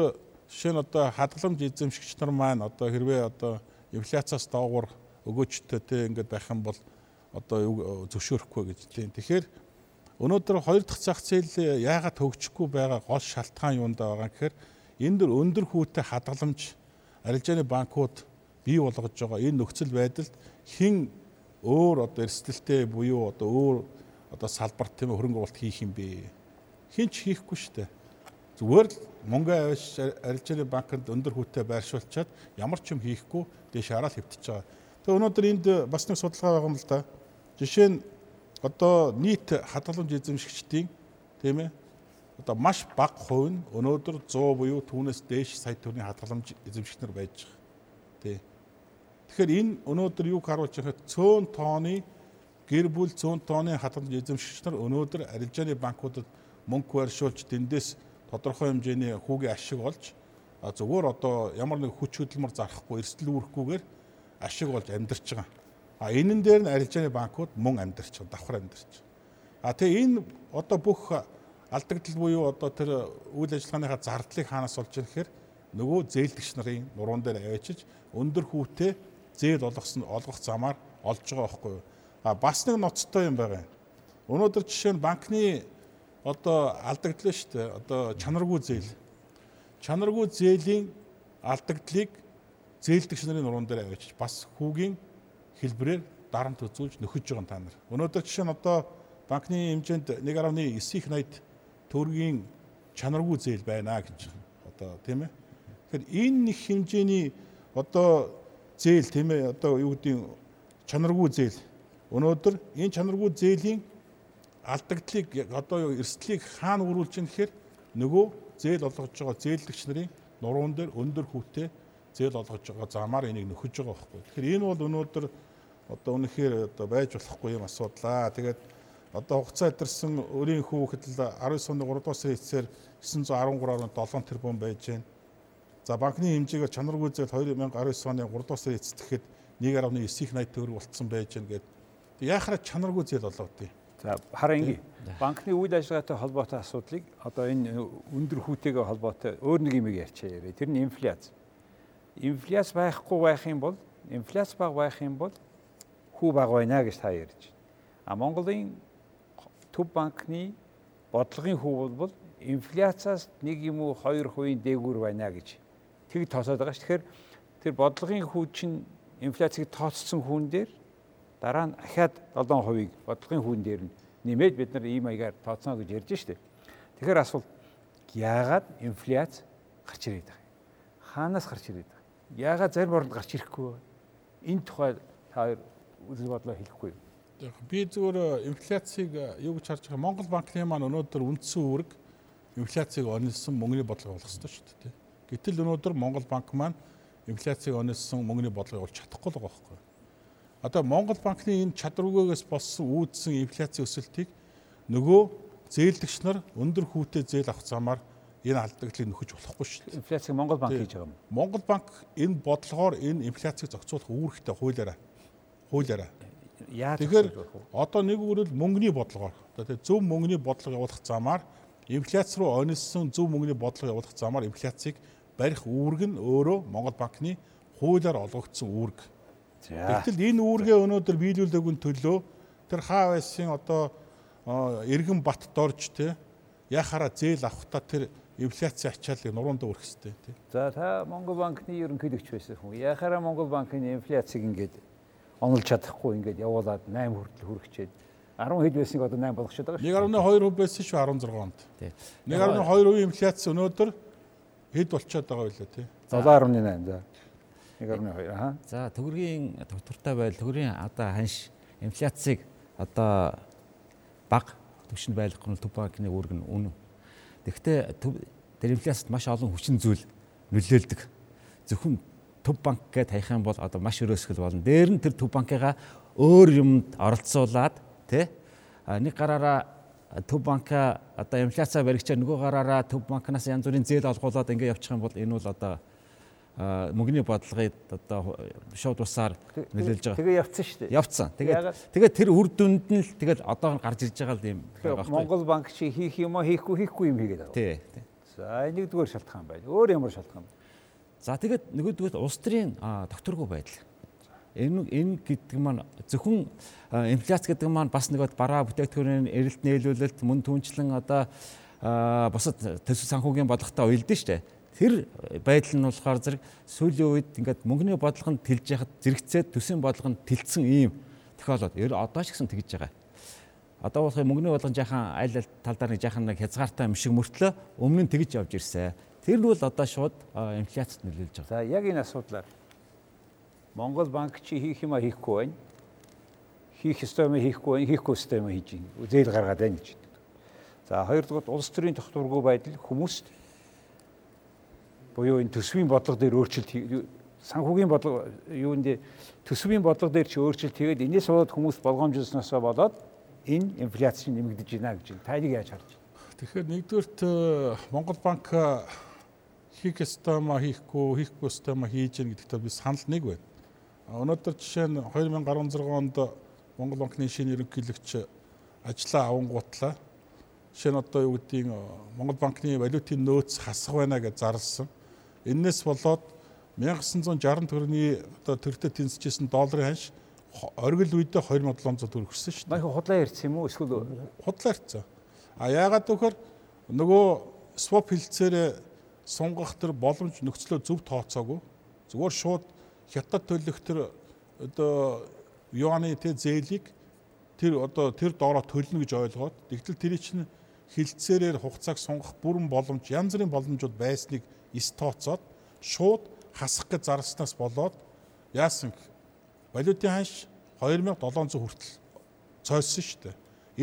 жишээ нь одоо хадгаламж эзэмшигч нар маань одоо хэрвээ одоо инфляцаас доогуур өгөөчтэй те ингээд байх юм бол одоо зөвшөөрөхгүй гэж тийм. Тэгэхээр өнөөдөр хоёр дахь зах зээл яагаад хөгжихгүй байгаа гол шалтгаан юунд байгаа гэхээр энэ дөр өндөр хүүтэй хадгаламж арилжааны банкуд бий болгож байгаа энэ нөхцөл байдалд хэн өөр одоо эрсдэлтэй буюу одоо өөр одоо салбарт тийм хөрөнгө оруулалт хийх юм бэ? Хин ч хийхгүй шүү дээ. Зүгээр л мөнгө авч арилжааны банкнд өндөр хүүтэй байршуулчаад ямар ч юм хийхгүй дээш хараад хэвтэж байгаа. Тэгээ өнөөдөр энд бас нэг судалгаа байгаа юм л да. Жишээ нь одоо нийт хадгаламж эзэмшигчдийн тийм ээ одоо маш бага хувь нь өнөөдөр 100 буюу түүнээс дээш сая төгрөгийн хадгаламж эзэмшигч нар байж байгаа. Тий. Тэгэхээр энэ өнөөдөр юг харуулж байхад цөөн тооны гэр бүл цөөн тооны хадгаламж эзэмшигч нар өнөөдөр арилжааны банкудад мөнгө барьшуулж тэндээс тодорхой хэмжээний хүүгийн ашиг олж зөвхөн одоо ямар нэг хүч хөдөлмөр зарахгүй эрсдэл үүрхгүйгээр ашиг болж амьдарч байгаа. А энэн дээр нь арилжааны банкуд мөн амьдарч давхар амьдарч. А тэгээ энэ одоо бүх алдагдал буюу одоо тэр үйл ажиллагааныхаа зардлыг хаанаас олж ирэх гэхээр нөгөө зээлдэгч нарын нуруунд дээр авчиж өндөр хүүтэй зээл олгосон олгох замаар олж байгаа байхгүй юу. А бас нэг ноцтой юм байгаа юм. Өнөөдөр жишээ нь банкны одоо алдагдлаа шүү дээ. Одоо чанаргүй зээл. Чанаргүй зээлийн алдагдлыг зээлдэгч нарын нуруунд дээр авчиж бас хүүгийн хэлбэрээр дарамт үзүүлж нөхөж байгаа та нар. Өнөөдөр жишээ нь одоо банкны хэмжээнд 1.9 их 80 төгрөгийн чанаргүй зээл байна гэж одоо тийм ээ. Тэгэхээр энэ нэг хэмжээний одоо зээл тийм ээ одоо юу гэдэг чанаргүй зээл өнөөдөр энэ чанаргүй зээлийн алдагдлыг одоо эрсдлийг хаана өрүүлж чинь гэхээр нөгөө зээл олгож байгаа зээлдэгч нарын нуруунд дээр өндөр хүүтэй зээл олгож байгаа замаар энийг нөхөж байгаа байхгүй. Тэгэхээр энэ бол өнөөдөр одоо үнэхээр одоо байж болохгүй юм асуудлаа. Тэгээд одоо хугацаа илэрсэн өрийн хүүхэд л 19 оны 3 дугаар сарын эцсээр 913.7 тэрбум байж байна. За банкны хэмжээгээр чанаргүй зээл 2019 оны 3 дугаар сарын эцэст гэхэд 1.9 их 80 төгрөг болцсон байж байна гэдэг. Яахаараа чанаргүй зээл олгодгийг. За хараа ингэ. Банкны үйл ажиллагаатай холбоотой асуудлыг одоо энэ өндөр хүүтэйгээ холбоотой өөр нэг юм ярьчаа яриа. Тэр нь инфляц. Инфляц байхгүй байх юм бол инфляц бага байх юм бол хүү бага байна гэж та ярьж байна. А Монголын төв банкны бодлогын хүү бол инфляцаас 1 юм уу 2% дээгүүр байна гэж тэг тооцоод байгаа ш. Тэгэхээр тэр бодлогын хүү чинь инфляцийг тооцсон хүн дээр дараа нь ахаад 7%-ийг бодлогын хүн дээр нь нэмээд бид нар ийм маягаар тооцно гэж ярьж штэ. Тэгэхээр асуулт яагаад инфляц гарч ирээд байгаа юм? Хаанаас гарч ирээд? Яагаад зарим оронд гарч ирэхгүй вэ? Энэ тухай та үзэл бодлоо хэлэхгүй юу? Би зүгээр инфляцийг юу гэж харж байгаа Монгол банкны маань өнөөдөр үндсэн үүрэг инфляцийг онилсон мөнгөний бодлого болох ёстой шүү дээ. Гэтэл өнөөдөр Монгол банк маань инфляцийг онилсон мөнгөний бодлогыг олж чадахгүй л байгаа байхгүй. Одоо Монгол банкны энэ чадваргүйгээс болсон үүдсэн инфляцийн өсөлтийг нөгөө зээлдэгч нар өндөр хүүтэй зээл авах замаар энэ алдагдлыг нөхөж болохгүй шүү дээ. Инфляцийг Монгол банк хийж байгаа юм. Монгол банк энэ бодлогоор энэ инфляцийг зохицуулах үүрэгтэй хуулиараа хуулиараа Яаж Тэгэхээр одоо нэг үрэл мөнгөний бодлогоор одоо зөв мөнгөний бодлого явуулах замаар инфляц руу онилсон зөв мөнгөний бодлого явуулах замаар инфляцийг барих үүрэг нь өөрөө Монгол банкны хуулиар олгогдсон үүрэг. Гэвтэл энэ үүргээ өнөөдөр биелүүлээгүй төлөө тэр хаа байсан одоо эргэн бат дорж те яхаараа зээл авахта тэр инфляцийн ачааллыг нуруунд өрөх хэрэгтэй тий. За та Монгол банкны ерөнхийлөгч байсан хүн. Яхаараа Монгол банкны инфляцийг ингээд онолж чадахгүй ингээд явуулаад 8 хүртэл хүрчээд 10 хэд байсныг одоо 8 болгочиход байгаа шүү. 1.2% байсан шүү 16 онд. 1.2% инфляц өнөөдөр хэд болчиход байгаа вэ тий? 7.8 за. 1.2 аа. За төгрөгийн доктортай байл төгрөгийн одоо ханш инфляцийг одоо баг төвшөнд байлгах нь төв банкны үүрэг нь үнэ. Тэгэхдээ тэр инфляцид маш олон хүчин зүйл нөлөөлдөг. Зөвхөн төв банк гэд хаях юм бол одоо маш өрөөсгөл болно. Дээр нь тэр төв банкыгаа өөр юмд оролцуулаад тий нэг гараараа төв банка одоо инфляцаа баригчаар нөгөө гараараа төв банкнаас янз бүрийн зээл олгуулад ингэ явчих юм бол энэ бол одоо мөнгөний бодлогыг одоо шууд усаар нөлөөлж байгаа. Тэгээ явцсан шүү дээ. Явцсан. Тэгээд тэгээд тэр үр дүнд нь л тэгээд одоо гарч ирж байгаа юм байгаа байхгүй. Монгол банк чи хийх юм уу хийхгүй хийхгүй юм хийгээд байгаа. Тий. За нэгдүгээр шалтгаан байна. Өөр ямар шалтгаан байна? За тэгээд нөгөөдгөөд улс төрийн докторгүй байдал. Энэ энэ гэдэг маань зөвхөн инфляц гэдэг маань бас нөгөө бараа бүтээгдэхүүнийн эрэлт нийлүүлэлт мөн түнчлэн одоо бусад төсөв санхүүгийн бодлоготой уялдсан шүү дээ. Тэр байдал нь болохоор зэрэг сүүлийн үед ингээд мөнгөний бодлого нь тэлж яхад зэрэгцээд төсвийн бодлого нь тэлсэн ийм тохиолдол. Ер одоо ч гэсэн тэгж байгаа. Одоо болох мөнгөний бодлого жаахан айл айл талдаар нэг жаахан нэг хязгаартай юм шиг мөртлөө өмнө нь тэгж явж ирсэн. Тэр нь бол одоо шууд инфляцид нөлөөлж байгаа. За яг энэ асуудлаар Монгол банк чи хийх юма хийхгүй байна. Хийх ёстой юм хийхгүй байна, хийхгүй ёстой юм хийж байна. Зээл гаргаад байна гэж. За хоёрдугаар улс төрийн тогтворгүй байдал хүмүүст буюу энэ төсвийн бодлого дээр өөрчлөлт санхүүгийн бодлого юунд төсвийн бодлого дээр чи өөрчлөлт хийгээд энэс болоод хүмүүс болгоомжлсноос болоод энэ инфляц нэмэгдэж байна гэж. Та энийг яаж харж байна? Тэгэхээр нэгдүгürt э, Монгол банк хийх ёстой ма хийхгүй хийхгүй ёстой ма хийж гэн гэдэгт би санал нэг байна. Өнөөдөр жишээ нь 2016 онд Монгол банкны шинэ ерөнхийлөгч ажлаа авангуутлаа. Жишээ нь одоо юу гэдгийг Монгол банкны валютын нөөц хасах байна гэж зарласан. Эннээс болоод 1960 төгрөгийн одоо төрөлтөд тэнцэжсэн долларын ханш оргил үедээ 2700 төгрөг өгсөн шүү дээ. Маяг худлаа ярьсан юм уу? Эсвэл Худлаа ирцэн. А яагаад гэвэл нөгөө swap хилцээрээ сунгах тэр боломж нөхцлөө зөв тооцоогүй. Зүгээр шууд хятад төлөх тэр одоо юаны тэ зээлийг тэр одоо тэр доороо төлнө гэж ойлгоод тэгтэл тэр чинь хилцээрээр хугацааг сунгах бүрэн боломж янз бүрийн боломжууд байсныг эс тооцоод шууд хасах гэж зарснаас болоод яасан валютын ханш 2700 хүртэл цойсон шүү дээ.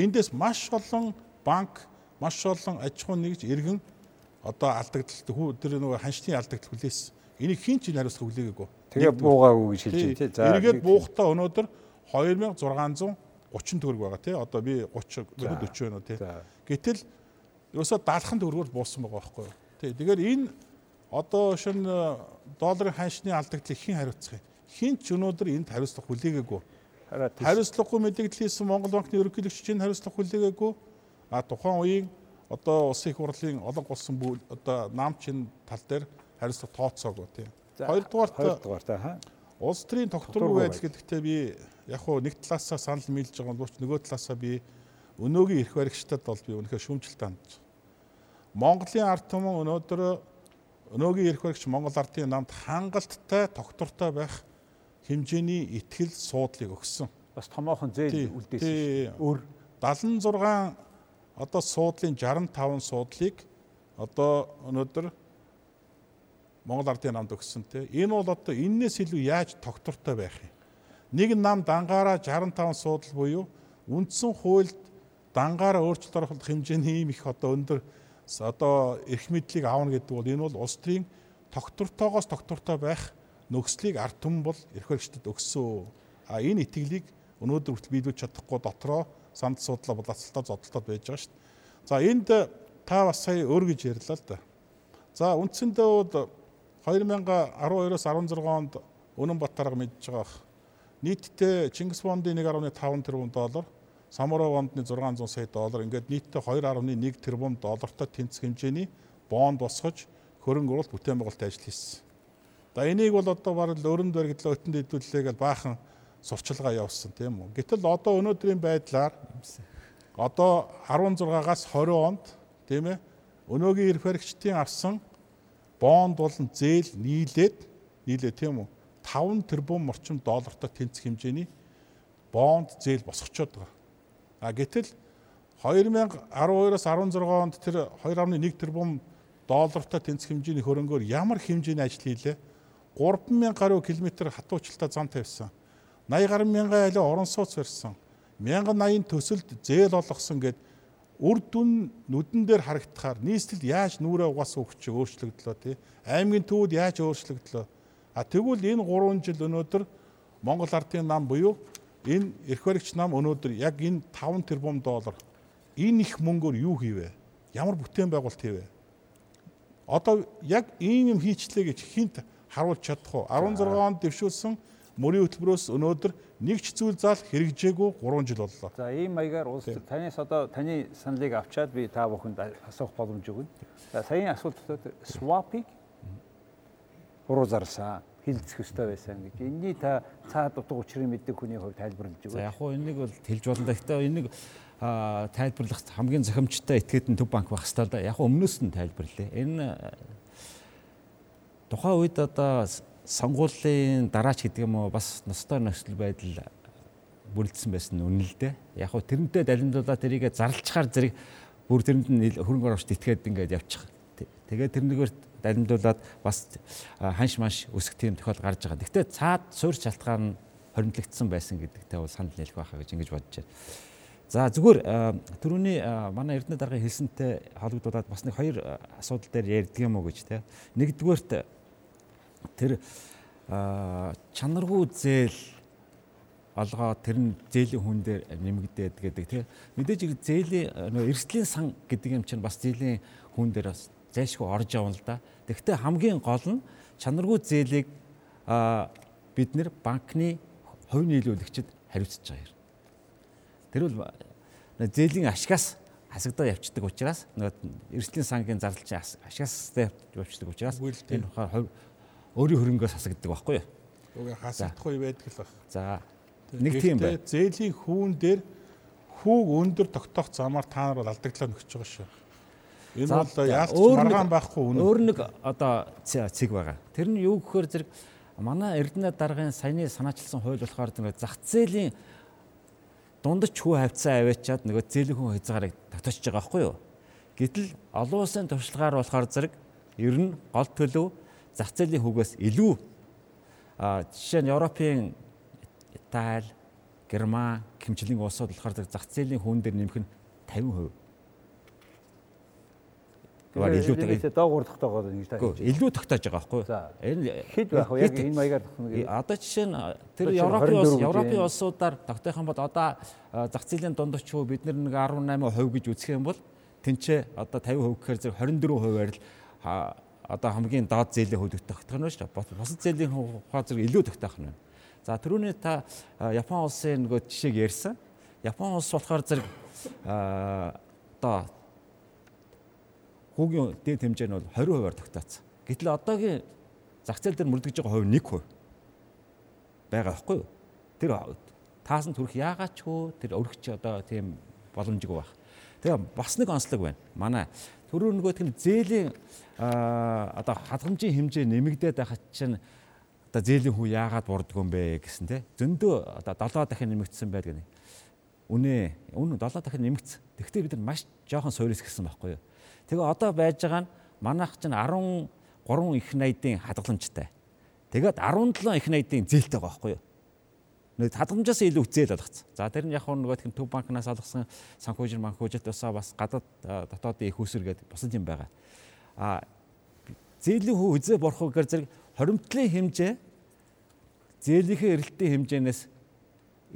Эндээс маш олон банк, маш олон аж ахуй нэгж иргэн одоо алдагдaltaд тэр нөгөө ханшны алдагдал хүлээсэн. Энийг хин ч хариуцлага хүлээгээгүй. тэгээ буугаагүй гэж хэлж байна тий. За эргээд буухтаа өнөөдөр 2630 төгрөг байгаа тий. Одоо би 30 минут 40 байна уу тий. Гэтэл ерөөсө даалхан төгрөгөөр буусан байгаа байхгүй юу. Тий. Тэгэхээр энэ одоо шин долларын ханшны алдагдлыг хэн хариуцах юм? Хин ч өнөөдөр энд хариуцлага хүлээгээгүй. Хариуцлагагүй мэдээлэл хийсэн Монгол банкны ерөнхийлөгч чинь хариуцлага хүлээгээгүй. А тухайн үеийн одоо улсын их хурлын олон голсон одоо наамчин тал дээр хариуцлага тооцоогүй тийм. Хоёрдугаарт хоёрдугаар та хаа. Улс төрийн тогтворгүй байдал гэдэгтээ би яг хуу нэг талаасаа санал нийлж байгаа боловч нөгөө талаасаа би өнөөгийн эрх баригчдад бол би үнэхээр шүүмжлэлт хандж. Монголын ард түмэн өнөөдөр өнөөгийн эрх баригч Монгол ардын намд хангалттай тогтвортой байх хэмжээний ихтгэл суудлыг өгсөн. Бас томоохон зээл үлдээсэн. Өр 76 одоо суудлын 65 суудлыг одоо өнөөдөр Монгол ардын намд өгсөн те. Энэ бол одоо энээс илүү яаж тогтвортой байх юм? Нэг нам дангаараа 65 суудал буюу үндсэн хуульд дангаараа өөрчлөлт оруулах хэмжээний ийм их одоо өндөр одоо эрх мэдлийг аавна гэдэг бол энэ бол улс төрийн тогтвортойгоос тогтвортой байх нөхцөлийг ард түмэн бол эрх баригчдад өгсөн. А энэ итгэлийг өнөөдөр хүртэл биелүүлж чадахгүй дотроо санд суудлаа булаацалтаа зодтолтод байж байгаа шүү дээ. За энд та бас сая өөр гэж ярьлаа л да. За үндсэндээ бол 2012-оос 16 онд Үнэн Батарга мэдж байгаа. Нийтдээ Чингис бондын 1.5 тэрбум доллар, Самурай бондны 600 сая доллар ингээд нийтдээ 2.1 тэрбум доллартай тэнцэх хэмжээний бонд босгож хөрөнгө оруулалт бүтээн байгуулалт ажил хийсэн. За энийг бол одоо бараг өрөнд баригдлаа өтөнд хэдүүлээ гэж баахан сурчилгаа явуулсан тийм үү. Гэтэл одоо өнөөдрийн байдлаар одоо 16-аас 20 онд тийм ээ өнөөгийн эрх баригчдын авсан бонд болон зээл нийлээд нийлээ тийм үү 5 тэрбум орчим доллартай тэнцэх хэмжээний бонд зээл босгочод байгаа. А гэтэл 2012-аас 16 онд тэр 2.1 тэрбум доллартай тэнцэх хэмжээний хөрөнгөөр ямар хэмжээний ажил хийлээ? 3000 гаруй километр хатуучилтаа зам тавьсан. 80 гаруй мянган айлаа орон сууц барьсан. 1080 төсөлд зээл олгосон гэд үр дүн нүдэн дээр харагдахаар нийслэл яаж нүрээ угаасан өгч өөрчлөгдлөө тий аймгийн төвд яаж өөрчлөгдлөө а тэгвэл энэ 3 жил өнөөдөр Монгол ардын нам буюу энэ эрх баригч нам өнөөдөр яг энэ 5 тэрбум доллар энэ их мөнгөөр юу хийвэ? Ямар бүтээн байгуулалт хийвэ? Одоо яг ийм юм хийчлээ гэж хинт харуулж чадах уу? 16 онд дэвшүүлсэн мөрийн хөтөлбөрөөс өнөөдөр нэг ч зүйл зал хэрэгжээгүй 3 жил боллоо. За ийм маягаар улс танаас одоо таны саналыг авчаад би та бүхэнд асуух боломж өгнө. За саяын асуултууд swap-ыг буруу зарласан хилцэх ёстой байсан гэж. Энэний та цаад утга учрыг мэддэг хүний хувьд тайлбарлаж өгөө. За яг хуу энийг бол хэлж болно. Гэхдээ энийг тайлбарлах хамгийн зохимжтой этгээдэн төв банк байх хэрэгтэй л да. Яг өмнөөс нь тайлбарлаа. Энэ тухайн үед одоо сонгуулийн дараач гэдэг юм уу бас ностой нөхцөл байдал бүрэлдсэн байсан үнэн л дээ. Яг хөө тэрнтэй далимдуулаад тэрийг зарлцахаар зэрэг бүр тэрэнд нь хөрөнгө оруулалт итгээд ингээд явчих. Тэгээд тэрнийгээр далимдуулаад бас ханш манш өсөх тийм тохиол гарч байгаа. Гэхдээ цаад суурь шалтгаан нь хоримтлагдсан байсан гэдэгтээ бол санал нийлэх байхаа гэж ингэж бодож байна. За зүгээр түрүүний манай Эрдэнэ даргын хэлсэнтэй холбогдуулаад бас нэг хоёр асуудал дээр ярьдаг юм уу гэж те. Нэгдүгээрт тэр чанаргүй зээл олгоо тэр нь зээлийн хүн дээр нэмэгдээд гэдэг тийм мэдээж зээлийн эрсдлийн сан гэдэг юм чинь бас зээлийн хүн дээр бас зайшгүй орж явна л да. Тэгэхдээ хамгийн гол нь чанаргүй зээлийг бид нэр банкны хувь нийлүүлэгчид хариуцж байгаа юм. Тэр бол зээлийн ашгаас хасагдаа явцдаг учраас эрсдлийн сангийн зардал чинь ашгаас явцдаг учраас энэ ухаар өөрийн хөрөнгөөс хасагддаг байхгүй юу? Уг хасагдахгүй байдаг л баг. За. Нэг тийм бай. Зээлийн хүүн дээр хүүг өндөр тогтоох замаар та нар бол алдагдлаа нөхөж байгаа шүү. Энэ бол яалч маргаан байхгүй үнэ. Өөр нэг одоо цэг байгаа. Тэр нь юу гэхээр зэрэг манай Эрдэнэ даргын саяны санаачилсан хууль болохоор нэг зах зээлийн дундаж хүү хавцаа аваачаад нөгөө зээлийн хүн хязгаарыг татчихж байгаа байхгүй юу? Гэтэл олон улсын туршлагаар болохоор зэрэг ер нь гол төлөв зах зээлийн хүүгээс илүү а жишээ нь Европын Итали, Герман хэмжлэгийн улсууд болохоор зах зээлийн хүн дээр нэмэх нь 50%. Тэгэхээр илүү tagay доогуур тогтоогоод ингэж тааж. Илүү тогтоож байгаа байхгүй юу? Энэ хэд байх вэ? Яг энэ маягаар тогтно гэдэг. Одоо жишээ нь тэр Европын улс Европын улсуудаар тогтоох юм бол одоо зах зээлийн дундч хүү бид нэг 18% гэж үзэх юм бол тэнцээ одоо 50% гэхээр зэрэг 24%-аар л одоо хамгийн доод зээлийн хувьд тогтоох нь шүү дээ. Бусад зээлийн хувьд зэрэг илүү тогтоох нь. За түрүүний та Япон улсын нөгөө жишээг ярьсан. Япон улс болохоор зэрэг одоо хүүгийн дэд хэмжээ нь бол 20%-аар тогтооцсон. Гэтэл одоогийн зах зээл дээр мөрдөгж байгаа хувь 1% байгаа байхгүй юу? Тэр таасан төрөх яагаад ч хөө тэр өргөч одоо тийм боломжгүй байх. Тэгээ бас нэг онцлог байна. Манай түрүү нөгөөх нь зээлийн одоо хадгаламжийн хэмжээ нэмэгдээд байхад чинь одоо зээлийн хүү яагаад бурдгүй юм бэ гэсэн те. Зөндөө одоо 7 дахин нэмэгдсэн байдаг нэг. Үнэ, үнэ 7 дахин нэмэгдсэн. Тэгвэл бид нар маш жоохон суурьс гисэн байхгүй юу? Тэгээ одоо байж байгаа нь манайх чинь 13 их найдын хадгаламжтай. Тэгээд 17 их найдын зээлтэй байгаа байхгүй юу? Нэг хадгаламжаас илүү зээл болгоцсон. За тэр нь яг нөгөө тийм төв банкнаас олгосон санхүүжин банкуужит усаа бас гадаад дотоодын их усэр гэдэг босод юм байгаа. А зээлийн хүү үзээ борхоо гэхээр зэрэг хоримтлын хэмжээ зээлийнхээ эрэлтийн хэмжээнээс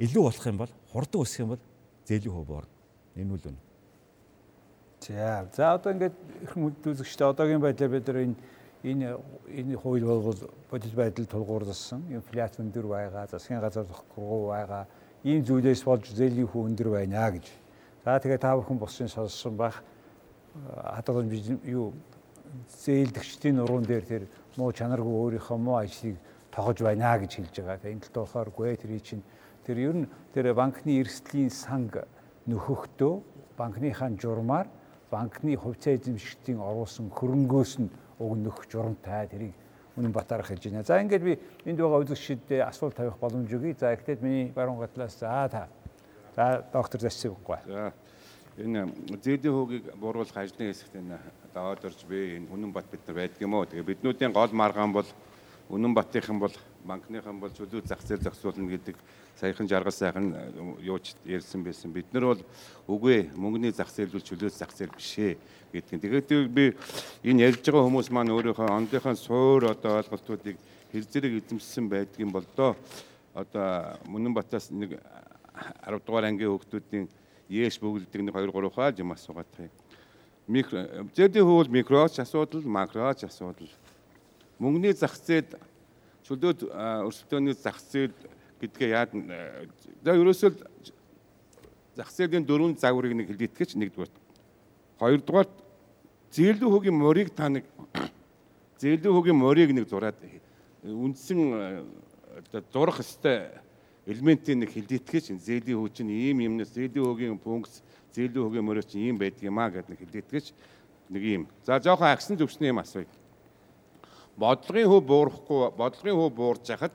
илүү болох юм бол хурдан өсөх юм бол зээлийн хүү буурна. Энэ үл үнэ. За за одоо ингээд их мэдүүлэгчтэй одоогийн байдлаар бид нар энэ энэ энэ хууль болгол бодит байдал тулгуурласан инфляц өндөр байгаа засгийн газар зохихгүй байгаа ийм зүйлээс болж зээлийн хүү өндөр байна гэж. За тэгээ та бүхэн бусын сонссон байх хадгаламж юу зээлдэгчдийн нуруунд дээр тэр муу чанаргүй өөрийнхөө муу ажлыг тогож байна гэж хэлж байгаа. Тэгээ энэ талд болохоор тэр чинь тэр ер нь тэр банкны эрсдлийн санг нөхөхдөө банкныхаа журмаар банкны хувьцаа эзэмшигчдийн оруулсан хөрөнгөөс нь өгнөх журамтай тэрийг үнэн батарах хийж байна. За ингээд би энд байгаа үзэгчдэд асуулт тавих боломж өгье. За ихтэй миний баруун гатлаас за та. За доктор Засцыг үгүй. За энэ зээлийн хөөгийг бууруулах ажлын хэсэгт энэ даваад орж би энэ үнэн бат бид нар байдаг юм уу? Тэгээ биднүүдийн гол маргаан бол үнэн батын бол банкныхан бол чөлөө зах зээл зохицуулна гэдэг саяхан жаргал сайхан юуч ярьсан байсан. Бид нар бол үгүй мөнгөний зах зээл бол чөлөө зах зээл биш ээ гэдгийг. Тэгээд би энэ ярьж байгаа хүмүүс маань өөрийнхөө ондынхаа суур одоо ойлголтуудыг хэр зэрэг эзэмшсэн байдгийн бол доо одоо Мөнөн Батаас нэг 10 дугаар ангийн хүүхдүүдийн ЕШ бөглөдөг нэг 2 3 хаа юм асуугаад тахыг. Микро зэдийн хөвөл микроч асуудал, макроч асуудал. Мөнгөний зах зээл чөлөөт өрсөлдөөний зах зээл гэдгээ яад за ерөөсөө зах зээлийн дөрвөн загварыг нэг хэлээтгэж нэгдүгээр. Хоёрдугаар зээлүү хөгийн морийг та нэг зээлүү хөгийн морийг нэг зураад үндсэн зурах хэвээр элементийн нэг хэлээтгэж зээлийн хөө чинь ийм юмнаас зээлийн хөгийн функц зээлүү хөгийн морь чинь ийм байдаг юм а гэдэг нэг хэлээтгэж нэг юм. За жоохон агсан төвчний юм асууя бодлогын хөв буурахгүй бодлогын хөв буурж хахад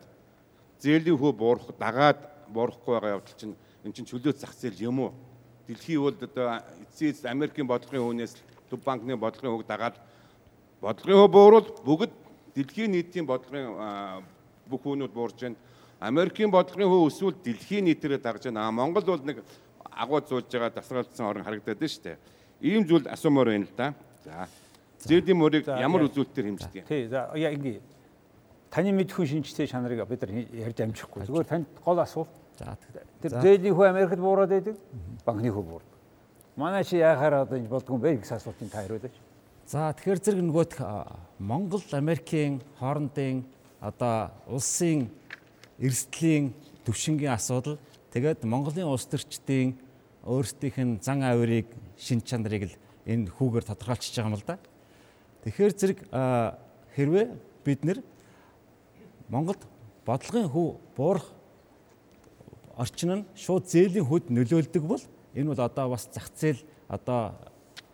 зээлийн хөв буурах дагаад буурахгүй байгаа явдал чинь эн чинь чөлөө зах зээл юм уу? Дэлхийн улд одоо эцсийн Америкийн бодлогын хөвнөөс төв банкны бодлогын хөв дагаад бодлогын хөв буурвал бүгд дэлхийн нийтийн бодлогын бүх хүнүүд буурж байна. Америкийн бодлогын хөв өсвөл дэлхийн нийтээрээ дагж байна. Монгол бол нэг агуу зуулж байгаа тасралтсан орн харагдаад байна шүү дээ. Ийм зүйл асуумаар байна л да. За. Зээлийн мөрийг ямар үзүүлэлтээр хэмждэг юм? Тий. За яа ингэ таны мэдхүйн шинжтэй чанарыг бид нар ярьж амжихгүй. Зүгээр танд гол асуулт. За тэр зээлийн хүү Америкт буураад байдаг. Банкны хүү буурд. Манай чи яахаар одоо болдгоо бэ гэсэн асуултыг та хариулаач. За тэгэхээр зэрэг нөгөөх Монгол Америкийн хоорондын одоо улсын эрсдлийн төвшингийн асуудал тэгээд Монголын улс төрчдийн өөрсдийнх нь зан авирыг шин чанарыг л энэ хүүгээр тодорхойлчихж байгаа юм л да. Тэгэхээр зэрэг хэрвээ бид нэр Монголд бодлогын хүү буурах орчин нь шууд зээлийн хүүд нөлөөлдөг бол энэ бол одоо бас зах зээл одоо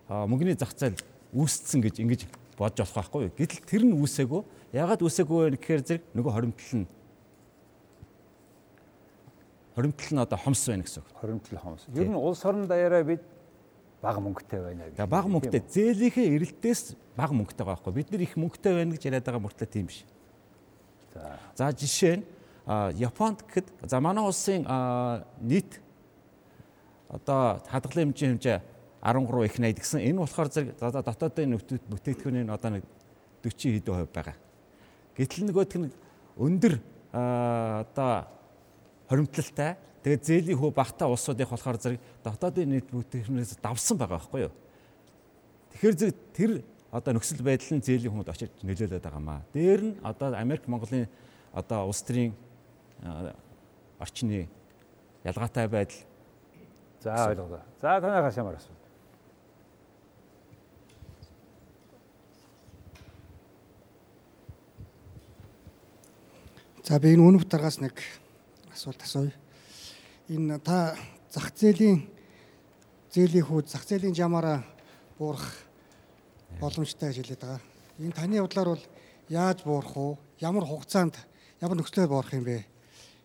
мөнгөний зах зээл үүсцэн гэж ингэж бодож болох байхгүй. Гэтэл тэр нь үүсээгүй. Ягаад үүсээгүй вэ гэхээр зэрэг нөгөө хоримтлал нь хоримтлал нь одоо хомс байна гэсэн үг. Хоримтлал хомс. Ер нь улс орон даяараа бид бага мөнгөтэй байна гэж. Бага мөнгөтэй зээлийнхээ эрэлтээс бага мөнгөтэй байгаа байхгүй. Бид нар их мөнгөтэй байна гэж яриад байгаа мөртлөө тийм биш. За. За жишээ нь Японд гэхэд за манай улсын нийт одоо хадгалан хэмжээ хэмжээ 13 их 80 гэсэн энэ болохоор зэрэг дотоодын бүтээгдэхүүний одоо нэг 40 хэдэн хувь байгаа. Гэтэл нөгөөх нь өндөр одоо хоримтлалтай тэгээд зээлийн хөө багтаа улсуудынх болохоор зэрэг дотоодын нийт бүтээгдэхүүнээс давсан байгаа байхгүй юу? Тэгэхээр зэрэг тэр одоо нөхцөл байдал нь зээлийн хүмүүд очиж нөлөөлөд байгаа маа. Дээр нь одоо Америк Монголын одоо улс төрийн орчны ялгаатай байдал За ойлголоо. За танайхаас ямар асуу. За би энэ үнэв даргаас нэг асуулт асууя. Энэ та зах зээлийн зээлийн хүүд зах зээлийн жамаараа буурах боломжтой гэж хэлээд байгаа. Энэ таны бодлоор бол яаж буурах уу? Ямар хугацаанд ямар нөхцлөөр буурах юм бэ?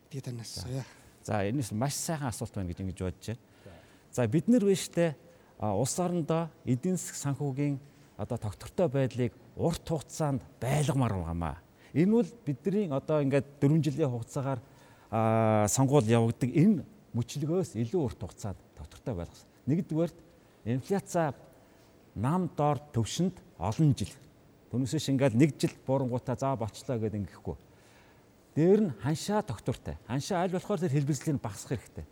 гэдэг танаас асууя. За энэс маш сайхан асуулт байна гэж ингэж бодож байна. За бид нар биштэй улс орондоо эдийн засаг санхүүгийн одоо тогтвортой байдлыг урт хугацаанд байлгамаар байгаамаа. Энэ бол бидний одоо ингээд 4 жилийн хугацаагаар сонгуул явагддаг энэ мөчлөгөөс илүү урт хугацаанд доктортой байлгасан. Нэгдүгээрт инфляци нам доор төвшөнд олон жил. Түүнээс шингээл нэг жил буурангуудаа заа болчлоо гэдэг ингэхгүй. Дээр нь ханшаа доктортой. Ханшаа аль болохоор тэр хэлбэрзлийг багасгах хэрэгтэй.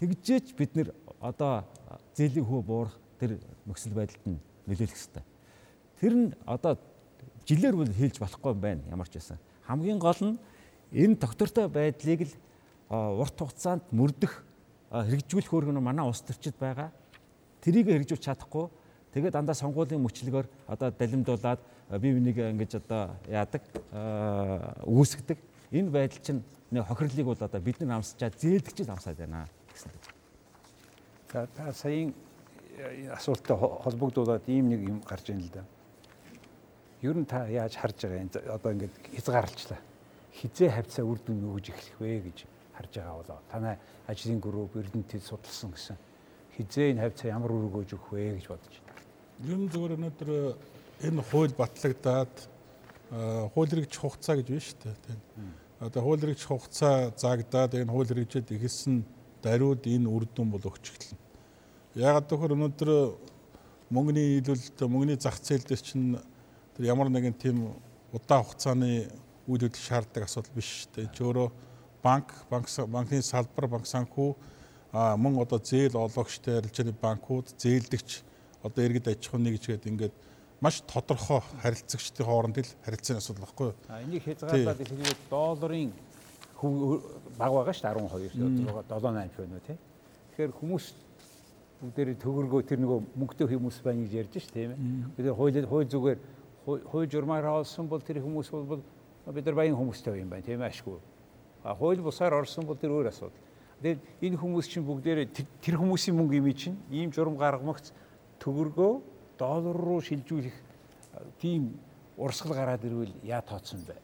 Тэгжээч бид нэр одоо зээлийн хөө буурах тэр нөхцөл байдалд нь нөлөөлөх хэрэгтэй. Тэр нь одоо жилээр бол хэлж болохгүй юм байна ямар ч байсан. Хамгийн гол нь энэ доктортой байдлыг л урт хугацаанд мөрдөх хэрэгжүүлэх өөргөн манай улс төрчид байгаа. Тэрийг хэрэгжүүлж чадахгүй тэгээд дандаа сонгуулийн мөчлөгөөр одоо далимдуулаад бие бинийг ингэж одоо яадаг үүсгдэг. Энэ байдал чинь хохирлыг бол одоо бид нар амсчаад зээлдэгч амсаад байна гэсэн. За та саяын э, асуулттай холбогдуулаад ийм нэг юм гарч ийн л да ер нь та яаж харж байгаа юм одоо ингээд хязгаарлалчлаа хизээ хавцаа үр дүн өгж эхлэх вэ гэж харж байгаа болоо танай ажлын групп эрдэнэтэд судалсан гэсэн хизээ энэ хавцаа ямар үр өгөөж өгөх вэ гэж бодож байна. Ер нь зөвхөн өнөөдөр энэ хууль батлагдаад хууль хэрэгж хугацаа гэж байна шүү дээ тийм. Одоо хууль хэрэгж хугацаа заагдаад энэ хууль хэрэгжээд ихэлсэн даруйд энэ үр дүн бол өгч эхэлнэ. Яагаад гэвэл өнөөдөр мөнгөний нийлүүлэлт мөнгөний зах зээл дээр чинь тэр ямар нэгэн тийм удаан хугацааны үйл хөдлөлт шаарддаг асуудал биш шүү дээ. Чи өөрөө банк, банк банкны салбар, банк санхүү мөн одоо зээл олгогчтой арилжааны банкуд зээлдэгч одоо иргэд аж ахуйн нэг гэжгээд ингээд маш тодорхой харилцагчдын хооронд л харилцааны асуудал баггүй? А энийг хязгаарлаад хэлбэл долларын баг байгаа шүү дээ 12 7 8 байна уу тий. Тэгэхээр хүмүүс бүгдээр төгөргөө тэр нөгөө мөнгөтэй хүмүүс байна гэж ярьж шүү тийм ээ. Бид хууль хууль зүгээр хууль журмаар олсон бол тэр хүмүүс бол бид нар баян хүмүүстэй юм байна тийм ээ ашгүй. Хууль бусаар орсон бол тэр өөр асуудал. Тэгээд энэ хүмүүс чинь бүгдээрээ тэр хүмүүсийн мөнгө юм чинь ийм журам гаргамагц төгөргөө доллар руу шилжүүлэх тийм урсгал гараад ирвэл яа тооцсон бэ?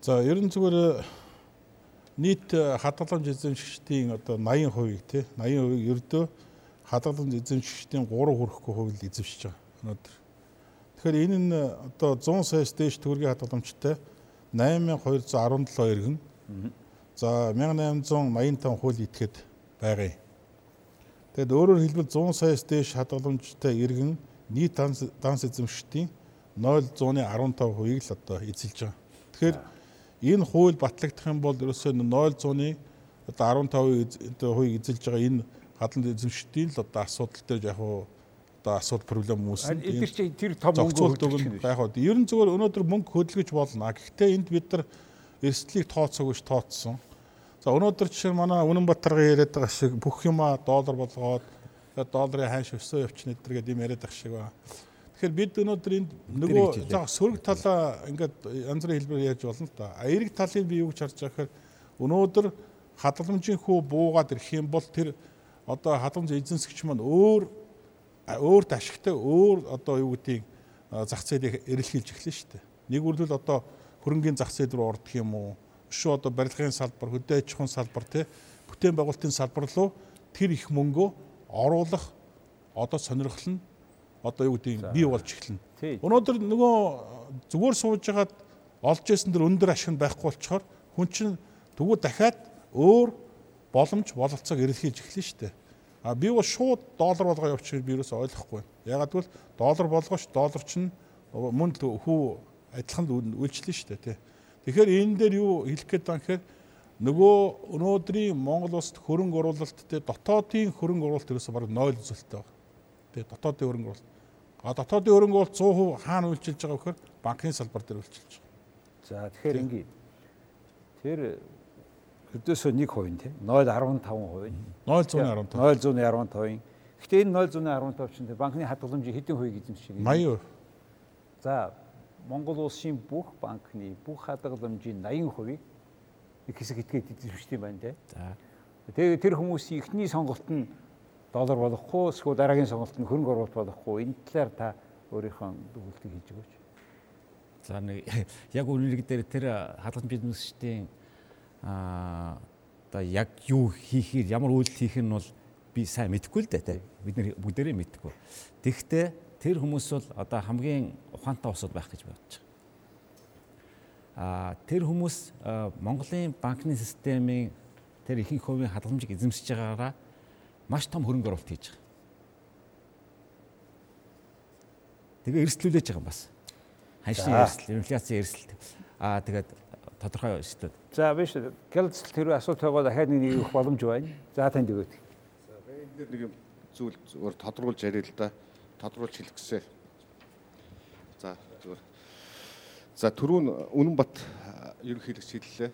За ерөн зүгээр нийт хадгаламж эзэмшигчдийн одоо 80%-ийг тий 80%-ийг ердөө хадгаламж эзэмшигчдийн 3 хүрэхгүй хувийг эзэмшиж байгаа. Өнөөдөр Тэгэхээр энэ нь одоо 100 саяас дээш төгрөгийн хадгаламжтай 8217 иргэн. За 1885 хууль итгэхэд байгаа юм. Тэгэд өөрөөр хэлбэл 100 саяас дээш хадгаламжтай иргэн нийт данс эзэмшигчдийн 0.15%-ийг л одоо эзэлж байгаа. Тэгэхээр энэ хууль батлагдах юм бол ерөөсөө 0.100-ы одоо 15%-ийг эзэлж байгаа энэ хадгалан эзэмшигчдийн л одоо асуудал дээр яг хуу одоо асуудал проблем үүснэ. Эдгээр чи тэр том мөнгө байх уу. Ер нь зүгээр өнөөдөр мөнгө хөдөлгөж болно. Гэхдээ энд бид нар эрсдлийг тооцоогүй ш тооцсон. За өнөөдөр жишээ манай Үнэнбаатарга яриад байгаа шиг бүх юма доллар болгоод долларын ханш өсөө явчихна эдгээр гэдэг юм яриад байгаа шиг ба. Тэгэхээр бид өнөөдөр энд нөгөө за сөрөг талаа ингээд янз бүрийн хэлбэрээр ярьж болно л да. Эерэг талыг би юу гэж харж байгаа гэхээр Өнөөдөр хадгаламжийн хүү буугаад ирэх юм бол тэр одоо хадгаламж эзэнсгч маань өөр өөрт ашигтай өөр одоо юу гэдгийг зах зээлийг эрэлхийлж эхлэн шүү дээ. Нэг үрлэл одоо хөрөнгөний зах зээл рүү ордох юм уу? Өшөө одоо барилгын салбар, хөдөө аж ахуйн салбар тий бүтээн байгуулалтын салбар руу тэр их мөнгөө оруулах одоо сонирхол нь одоо юу гэдгийг бий болж эхэлнэ. Өнөөдөр нөгөө зүгээр сууж хагаад олж исэн дэр өндөр ашиг нь байхгүй болчоор хүн чинь тэгвэл дахиад өөр боломж бололцоог эрэлхийлж эхэлнэ шүү дээ. А би бол шууд доллар болгоо явуучих би юус ойлгохгүй. Ягаад гэвэл доллар болгооч доллар чинь мөн хүү адилхан үйлчлэн шүү дээ тий. Тэгэхээр энэ дээр юу хэлэх гээд байгаа гэхээр нөгөө өнөөдрийн Монгол улсад хөрөнгө оруулалт те дотоодын хөрөнгө оруулалт ерөөсө бараг 0 зөвлөлттэй байна. Тэ дотоодын хөрөнгө оруулалт. А дотоодын хөрөнгө оруулалт 100% хаана үйлчилж байгаа вэхээр банкны салбар дээр үйлчилж байгаа. За тэгэхээр ингээд тэр өдөөсөө 1% тий 0.15%. 0.115. 0.115. Гэхдээ энэ 0.115 чинь банкны хадгаламжийн хэдэн хувийг эзэмшиж байгаа? 80%. За Монгол улсын бүх банкны бүх хадгаламжийн 80%-ийг нэг хэсэг этгээд эзэмшдэг юм байна тий. За. Тэгээ тэр хүмүүсийн эхний сонголт нь доллар болохгүй эсвэл дараагийн сонголт нь хөрөнгө оруулалт болохгүй энэ талаар та өөрийнхөө дүгнэлтийг хийж өгөөч. За нэг яг үнэлэг дээр тэр хадгаламж эзэмшигчдийн аа одоо яг юу хийхээр ямар үйлдэл хийх нь бол би сайн мэдэхгүй л дээ бид нар бүгдээрээ мэдэхгүй. Тэгэхдээ тэр хүмүүс бол одоо хамгийн ухаантай усуд байх гэж бодож байгаа. Аа тэр хүмүүс Монголын банкны системийн тэр ихэнх хувийн хадгаламжийг эзэмшиж байгаагаараа маш том хөрөнгө оруулалт хийж байгаа. Тэгээ эрсдлүүлж байгаа юм бас ханшийн эрсдэл, инфляцийн эрсдэл. Аа тэгээд тодорхой өсөлт. За биш гялцэл тэр асуулт байгаа дахиад нэг өгөх боломж байна. За танд өгөөд. За би энэ нэг юм зүйл зөвөр тодруулж яриа л да. Тодруулж хэлэх гэсэн. За зөвөр. За түрүүн Үнэнбат ерөнхийлөгч хэллээ.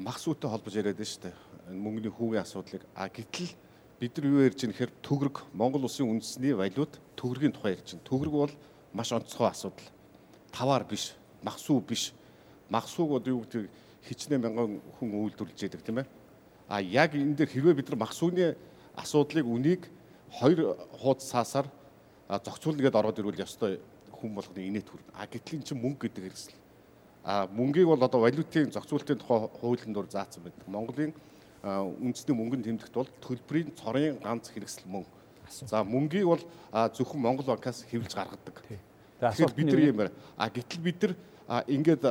Мах сүттэй холбож яриад байна шүү дээ. Мөнгөний хүүгийн асуудлыг. А гэтэл бид нар юу ярьж байгаа нөхөр төгрөг Монгол улсын үндэсний валют төгрөгийн тухай ярьж байна. Төгрөг бол маш онцгой асуудал таваар биш, махсуу биш. Махсууг одоо юу гэдэг хичнээн мянган хүн үйлдвэрлэж яадаг тийм ээ. А яг энэ дээр хэрвээ бид нар махсууны асуудлыг үнийг хоёр хуудас цаасаар зохицуулна гэдээ ороод ирвэл ёстой хүн болгоны инээт хүрнэ. А гэтэл эн чинь мөнгө гэдэг хэрэгсэл. А мөнгийг бол одоо валютын зохицуултын тухай хуулинд дор заасан байдаг. Монголын үндэсний мөнгөнд тэмдэгт бол төлбөрийн цорын ганц хэрэгсэл мөнгө. За мөнгийг бол зөвхөн Монгол банкаас хэвлэж гаргадаг. Тэгэхээр бид нар юм байна. А гэтэл бид нар ингээд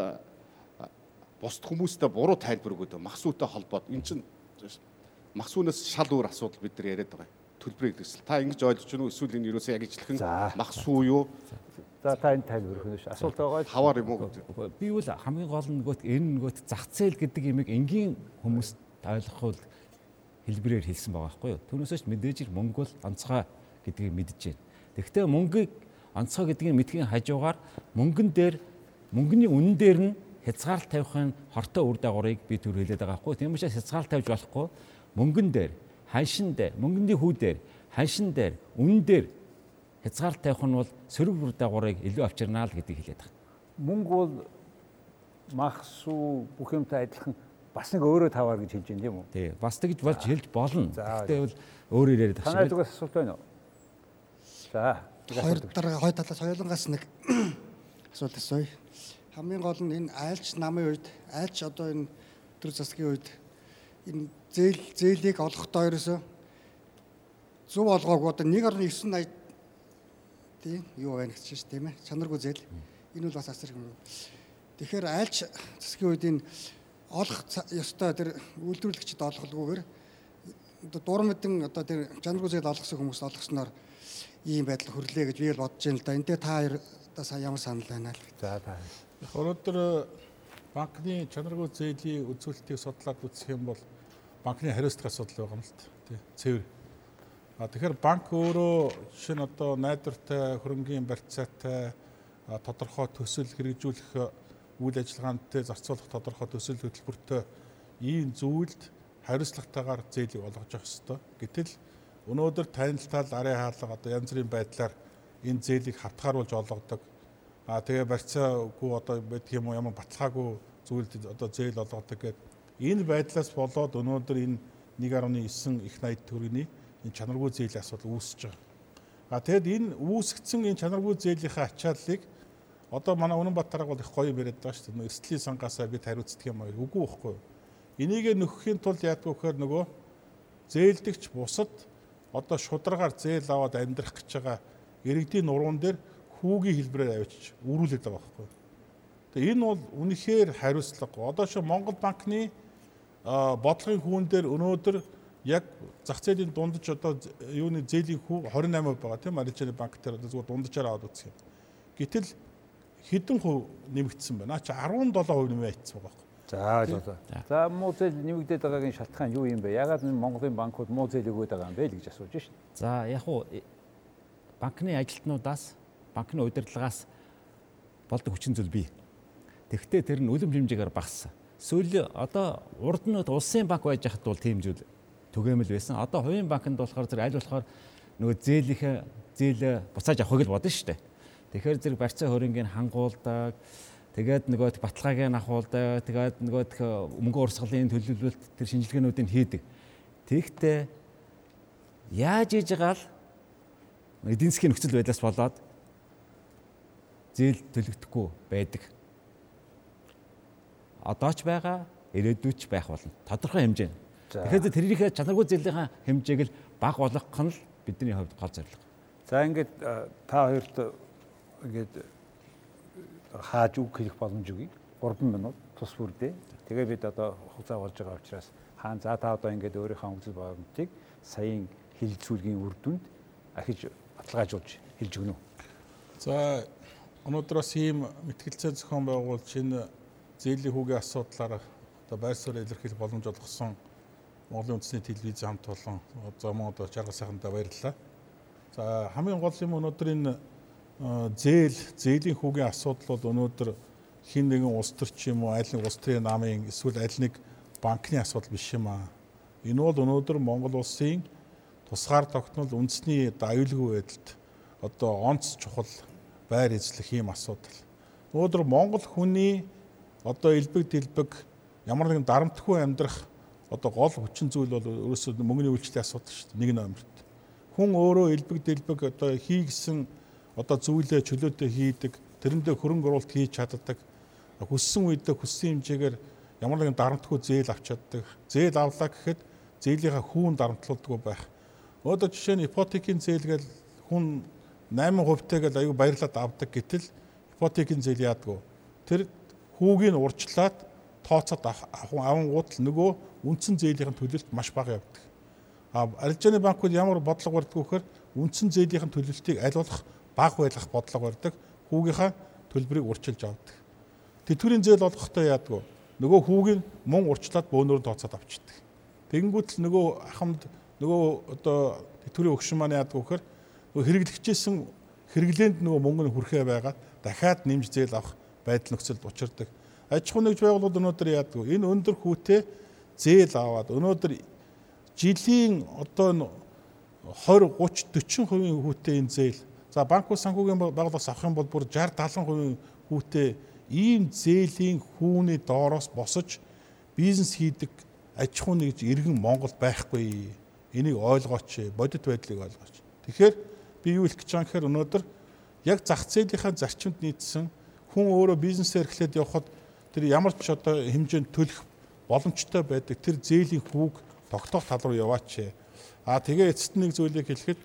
бусд хүмүүстэй буруу тайлбар өгöd махсуутай холбоод эн чинь махсуунаас шал өөр асуудал бид нар яриад байгаа. Төлбөрийг дэсэл. Та ингэж ойлгож байна уу? Эсвэл энэ юусаа яг ижилхэн махсуу юу? За та энэ тайлбар өгнө ш. Асуулт байгаа. Хавар юм уу гэдэг. Би бол хамгийн гол нь нөгөөт энэ нөгөөт зах зээл гэдэг имийг энгийн хүмүүс ойлгохгүй хэлбэрээр хэлсэн байгаа байхгүй юу? Түүнээсээ ч мэдээж мөнгө бол онцгой гэдгийг мэдэж байна. Тэгэхдээ мөнгийг онцгой гэдгийг мэдхийн хажуугаар мөнгөн дээр мөнгөний үнэн дээр нь хязгаарлалт тавихын хортой үр дагаврыг би түр хэлээд байгаа хгүй. Тийм учраас хязгаарлалт тавьж болохгүй. Мөнгөн дээр, ханшин дээр, мөнгөний хүү дээр, ханшин дээр, үнэн дээр хязгаарлалт тавих нь бол сөрөг үр дагаврыг илүү авчирнаа л гэдгийг хэлээд байгаа. Мөнгө бол махсуу бүх юмтай адилхан бас нэг өөрөө таваар гэж хэлж байна тийм үү? Тий. Бас тэгж болж хэлж болно. Гэхдээ бол өөрөөр яриад байгаа. Танай зүгээс асуулт байна уу? За хоёр дараа хоёр талаас хоёулангаас нэг асуулт асууя. Хамгийн гол нь энэ айлч намын үед айлч одоо энэ төр засгийн үед энэ зээл зээлийг олохдоо ерөөсөө зөв олгоогүй одоо 1.980 тийм юу байна гэж чинь тийм ээ чанаргүй зээл энэ бол бас асар юм. Тэгэхээр айлч засгийн үед энэ олох ёстой тэр үйлдвэрлэгчд олголгүйгээр одоо дуран мэдэн одоо тэр чанаргүй зээл олгосон хүмүүс олгосноор ийм байдал хүрлээ гэж би л бодож байна л да. Дээр та хоёр одоо сая ямар санал байна л. За та. Өнөөдөр банкны чанаргүй зээлийн үзүүлэлтийг судлаад үзэх юм бол банкны хариуцлага асуудал байгаа юм л тий. Цэвэр. А тэгэхээр банк өөрөө жишээ нь одоо найдвартай хөрөнгийн барьцаатай тодорхой төсөл хэрэгжүүлэх үйл ажиллагаантай зарцуулах тодорхой төсөл хөтөлбөртэй ийм зүйлд хариуцлагатайгаар зээлийг олгож явах ёстой. Гэтэл Өнөөдөр танилцал арын хаалга одоо янз бүрийн байдлаар энэ зээлийг хавтгааруулж олгодог. Аа тэгээ барьцаагүй одоо байдаг юм уу ямар баталгаагүй зүйлд одоо зээл олгодог гэдэг Энэ байдлаас болоод өнөөдөр энэ 1.9 их 80 төгрөгийн энэ чанаргүй зээлийн асуудал үүсэж байгаа. А тэгэд энэ үүсгэсэн энэ чанаргүй зээлийнхаа ачааллыг одоо манай Үнэнбат тараг бол их гоё яриад байгаа шүү дээ. Эрсдлийн сангаасаа бид хариуцдаг юм аа. Үгүй байхгүй юу? Энийг нөхөхийн тулд яадаг вөхөр нөгөө зээлдэгч бусад одоо шударгаар зээл аваад амьдрах гэж байгаа иргэдийн нуруунд дээр хүүгийн хэлбэрээр авчиж өрүүлээд байгаа байхгүй. Тэгээ энэ бол үнэхээр хариуцлага. Одоо шо Монгол банкны бодлогын хүүн дээр өнөөдөр яг зах зээлийн дундаж одоо юуны зээлийн хүү 28% байгаа тийм Аричны банк дээр одоо зүгээр дунджаар аваад үзэх юм. Гэтэл хэдэн хувь нэмэгдсэн байна. Чи 17% нэмээ хийсэн байгаа За ойлголоо. За муу зээл нэмэгдээд байгаагийн шалтгаан юу юм бэ? Ягаад Монголын банкуд муу зээл өгөөд байгаа юм бэ л гэж асууж шин. За яг уу э, банкны ажилтнуудаас банкны удирдлагаас болдог хүчин зүйл бий. Тэгвэл тэр нь үлэм хэмжээгээр багассан. Сүүл одоо урд нь улсын банк байж хахад бол тийм зүйл түгээмэл байсан. Одоо хувийн банкнд болохоор зэрэг аль болохоор нөгөө зээлийнхээ зээл буцааж авахыг л бодно шүү дээ. Тэгэхээр зэрэг барьцаа хөрөнгийн хангуулдаг Тэгээд нөгөө баталгааг нь ахуулдаг. Тэгээд нөгөө мөнгө урсгалын төлөвлөлт тэр шинжилгээнүүдийг хийдэг. Тэгтээ яаж иж байгаа л эдийн засгийн нөхцөл байдлаас болоод зээл төлөгдөхгүй байдаг. Одоо ч байгаа, ирээдүйд ч байх болно. Тодорхой хэмжээ. Тэгэхээр тэрийнхээ чанаргүй зээлийн хэмжээг л бага болгох нь л бидний хувьд гол зорилго. За ингээд та хоёрт ингээд хааж үг хэлэх боломж өгье. 3 минут тус бүрдээ. Тэгээ бид одоо хугацаа болж байгаа учраас хаан за та одоо ингээд өөрийнхөө үзэл бодлыг саяын хилцүүлгийн үр дүнд ахиж баталгаажуулж хэлж өгнө? За өнөөдөр бас ийм мэтгэлцээ зохион байгуулж энэ зээлийн хүүгийн асуудлаар одоо байр суурь илэрхийлэх боломж олгосон Монголын үндэсний телевиз хамт олон зомод жаргал сайхандаа баярлалаа. За хамгийн гол юм өнөөдөр энэ зээл зээлийн хүүгийн асуудал бол өнөөдөр хин нэгэн улс төр ч юм уу аль нэг улс төрийн намын эсвэл аль нэг банкны асуудал биш юм аа. Энэ бол өнөөдөр Монгол улсын тусгаар тогтнол үндэсний аюулгүй байдалд одоо онц чухал байр эзлэх ийм асуудал. Өнөөдөр Монгол хүний одоо элбэг дэлбэг ямар нэгэн дарамтгүй амьдрах одоо гол хүчин зүйл бол өөрөөсөө мөнгөний үйлчлэлийн асуудал шүү дээ. Нэг номерт. Хүн өөрөө элбэг дэлбэг одоо хийгсэн одоо зүйлээ чөлөөтэй хийдэг, тэрэндээ хөрөнгө оруулалт хийж чаддаг. Хүссэн үедээ хүссэн хэмжээгээр ямар нэгэн дарамтгүй зээл авч чаддаг. Зээл авлаа гэхэд зээлийнхаа хүүн дарамтлуулдаг байх. Өөрөөр жишээ нь ипотекийн зээл гээл хүн 8% тагээл аюу баярлаад авдаг гэтэл ипотекийн зээл яадаг вэ? Тэр хүүгийг урьдчилаад тооцоод авангууд л нөгөө үндсэн зээлийн төлөлт маш бага явдаг. А арилжааны банкуд ямар бодлого барьдаг вөхөр үндсэн зээлийн төлөлтийг аль болох бага байлгах бодлого барьдаг. Хүүгийнхаа төлбөрийг урьдчилж авдаг. Тэтгэврийн зээл олгохдоо яадаг вэ? Нөгөө хүүгийг мөн урьдчилаад бөөнөр тооцоод авчдаг. Тэгэнгүүт л нөгөө ахмад нөгөө одоо тэтгэврийн өгшин маань яадаг вөхөр хэрэглэгчээсэн хэрэглээнд нөгөө мөнгө нь хүрхээ байгаад дахиад нэмж зээл авах байдал нөхцөлд учирдаг. Аж ахуй нэгж байгууллагууд өнөөдөр яадаг вэ? Энэ өндөр хүүтэй зээл аваад өнөөдөр жилийн одоо 20 30 40% хүүтэй энэ зээл За банк ус санхүүгийн байгууллагаас авах юм бол бүр 60 70% хүүтэй ийм зээлийн хүүний доороос босож бизнес хийдэг аж ахуй нэгж иргэн Монгол байхгүй. Энийг ойлгооч, бодит байдлыг ойлгооч. Тэгэхээр би юу хэлэх гэж байгаа гэхээр өнөөдөр яг зах зээлийнхаа зарчимд нийцсэн хүн өөрөө бизнесээр эхлээд явхад тэр ямар ч одоо хэмжээнд төлөх боломжтой байдаг тэр зээлийн хүүг тогтоох тал руу яваач. А тэгээ эцэст нэг зүйлийг хэлэхэд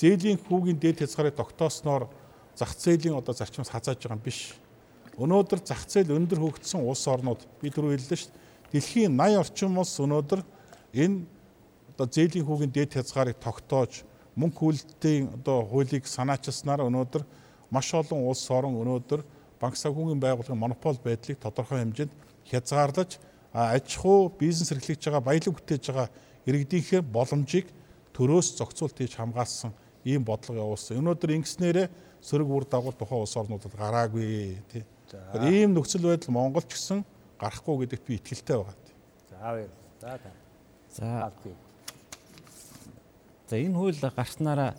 зээлийн хүүгийн дээд хязгаарыг тогтоосноор зах зээлийн одоо зарчмаас хазааж байгаа юм биш. Өнөөдөр зах зээл өндөр хөгжсөн улс орнууд би түрүү хэллээ шүү дээ. Дэлхийн 80 орчим улс өнөөдөр энэ одоо зээлийн хүүгийн дээд хязгаарыг тогтоож мөнгө хөлтийн одоо хуулийг санаачилснаар өнөөдөр маш олон улс орон өнөөдөр банк санхүүгийн байгууллагын монопол байдлыг тодорхой хэмжээнд хязгаарлаж аж ахуй бизнес эрхлэж байгаа баялаг бүтээж байгаа иргэдийнхээ боломжийг төрөөс зохицуулт хийж хамгаалсан ийм бодлого явуулсан. Өнөөдөр ингэснээрээ сөрөг үр дагавар тухайн улс орнуудад гараагүй тий. Ийм нөхцөл байдал Монгол ч гэсэн гарахгүй гэдэгт би итгэлтэй байгаа. За баяр. За та. За. За энэ хууль гарснараа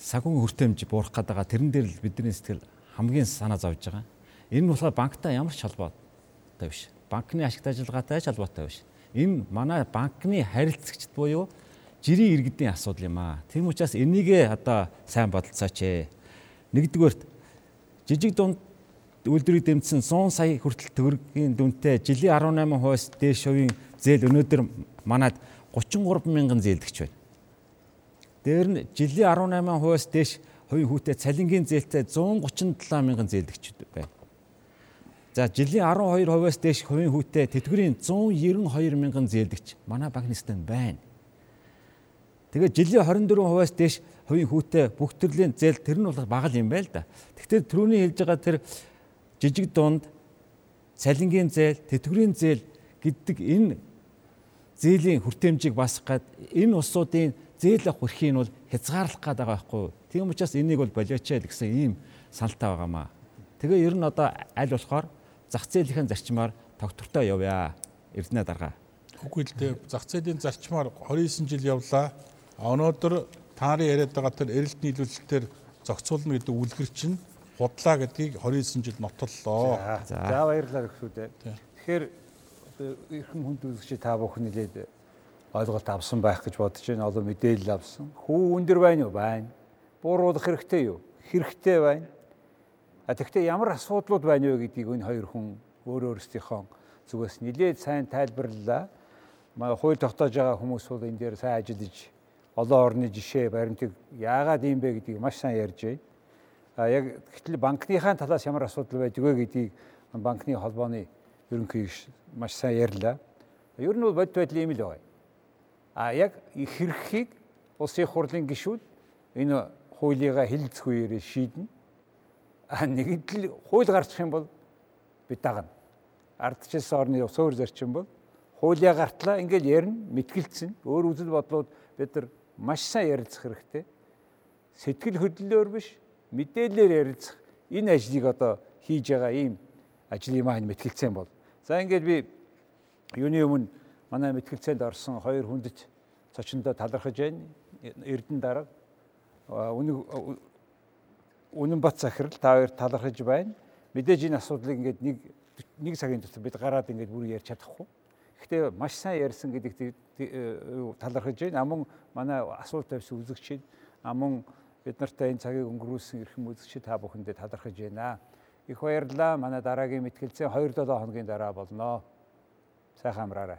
сагун хүртээмж буурах гээд байгаа. Тэрэн дээр л бидний сэтгэл хамгийн санаа зовж байгаа. Энэ нь болохоор банктай ямар ч холбоотой биш. банкны ашигт ажиллагаатай ч холбоотой биш. Энэ манай банкны харилцагчд буюу жирийн иргэдийн асуудал юм аа. Тийм учраас энийгээ одоо сайн бодолцооч ээ. Нэгдүгээрт жижиг дунд үйлдвэрийг дэмжсэн 100 сая хүртэл төгрөгийн дүнтэй жилийн 18%-аас дээш хувийн зээл өнөөдөр манад 33 мянган зээлдэгч байна. Дээр нь жилийн 18%-аас дээш хувийн хүүтэй цалингийн зээлтэй 137 мянган зээлдэгч байна. За жилийн 12%-аас дээш хувийн хүүтэй тэтгэврийн 192 мянган зээлдэгч манай банкны систем байна. Тэгээд жилийн 24%-аас дээш хувийн хүүтэй бүх төрлийн зээл тэр нь бол бага юм байл да. Гэхдээ түрүүний хэлж байгаа тэр жижиг дунд цалингийн зээл, тэтгэврийн зээл гэдэг энэ зээлийн хүртээмжийг басах гад энэ улсуудын зээл авах эрхийг бол хязгаарлах гээд байгаа байхгүй. Тийм учраас энийг бол болиоч л гэсэн ийм саналтай байгаамаа. Тэгээ ер нь одоо аль болохоор зах зээлийн зарчмаар тогтвортой явъя. Эрдэнэ дарга. Үгүй л дээ зах зээлийн зарчмаар 29 жил явлаа. Өнөөдөр таарын яриад байгаа тэр эрэлт нийлүүлэлтээр зохицуулна гэдэг үлгэр чинь худлаа гэдгийг 29 жил нотоллоо. За баярлалаа гэхүүдээ. Тэгэхээр эрхэм хүнд үзэгч та бүхэн нэлээд ойлголт авсан байх гэж бодож байна. Олон мэдээлэл авсан. Хүү өндөр байна уу? Байна. Бууруулах хэрэгтэй юу? Хэрэгтэй байна. А тэгвэл ямар асуудлууд байна вэ гэдгийг энэ хоёр хүн өөр өөрсдийнхөө зүгээс нэлээд сайн тайлбарлалаа. Маа хууль тогтоож байгаа хүмүүс бол энэ дээр сайн ажиллаж олон орны жишээ баримтыг яагаад юм бэ гэдгийг маш сайн ярьж байна. А яг гэтэл банкныхаа талаас ямар асуудал байдгүй гэдгийг банкны холбооны ерөнхий маш сайн ярьлаа. Ер нь бол бодит байдал ийм л байна. А яг хэрэгхийг улсын хурлын гишүүд энэ хуулийг хилцэх үеэр шийднэ. А нэгдэл хууль гарчих юм бол бид дагна. Ардчилсан орны суур зарчим бол хуулиа гартлаа ингээл ярина, мэтгэлцэн. Өөр үзэл бодлууд бид нар маш сайн ярилцах хэрэгтэй. Сэтгэл хөдлөлөөр биш, мэдээлэлээр ярилцах энэ ажлыг одоо хийж байгаа ийм ажил юм аа мэтгэлцэн бол За ингээд би юуны өмнө манай мэтгэлцээнд орсон хоёр хүндэт цочондоо талархаж байна. Эрдэн дарга үнэн үнэн бат захирал та хоёр талархаж байна. Мэдээж энэ асуудлыг ингээд нэг нэг цагийн дотор бид гараад ингээд бүр ярьж чадахгүй. Гэхдээ маш сайн ярьсан гэдэгт талархаж байна. Амун манай асуулт тавьсан үзэгчид амун бид нартай энэ цагийг өнгөрүүлсэн эрхэм үзэгчид та бүхэндээ талархаж байна. Их баярлалаа. Манай дараагийн мэтгэлцээ 2-7 хоногийн дараа болно. Сайхан амраарай.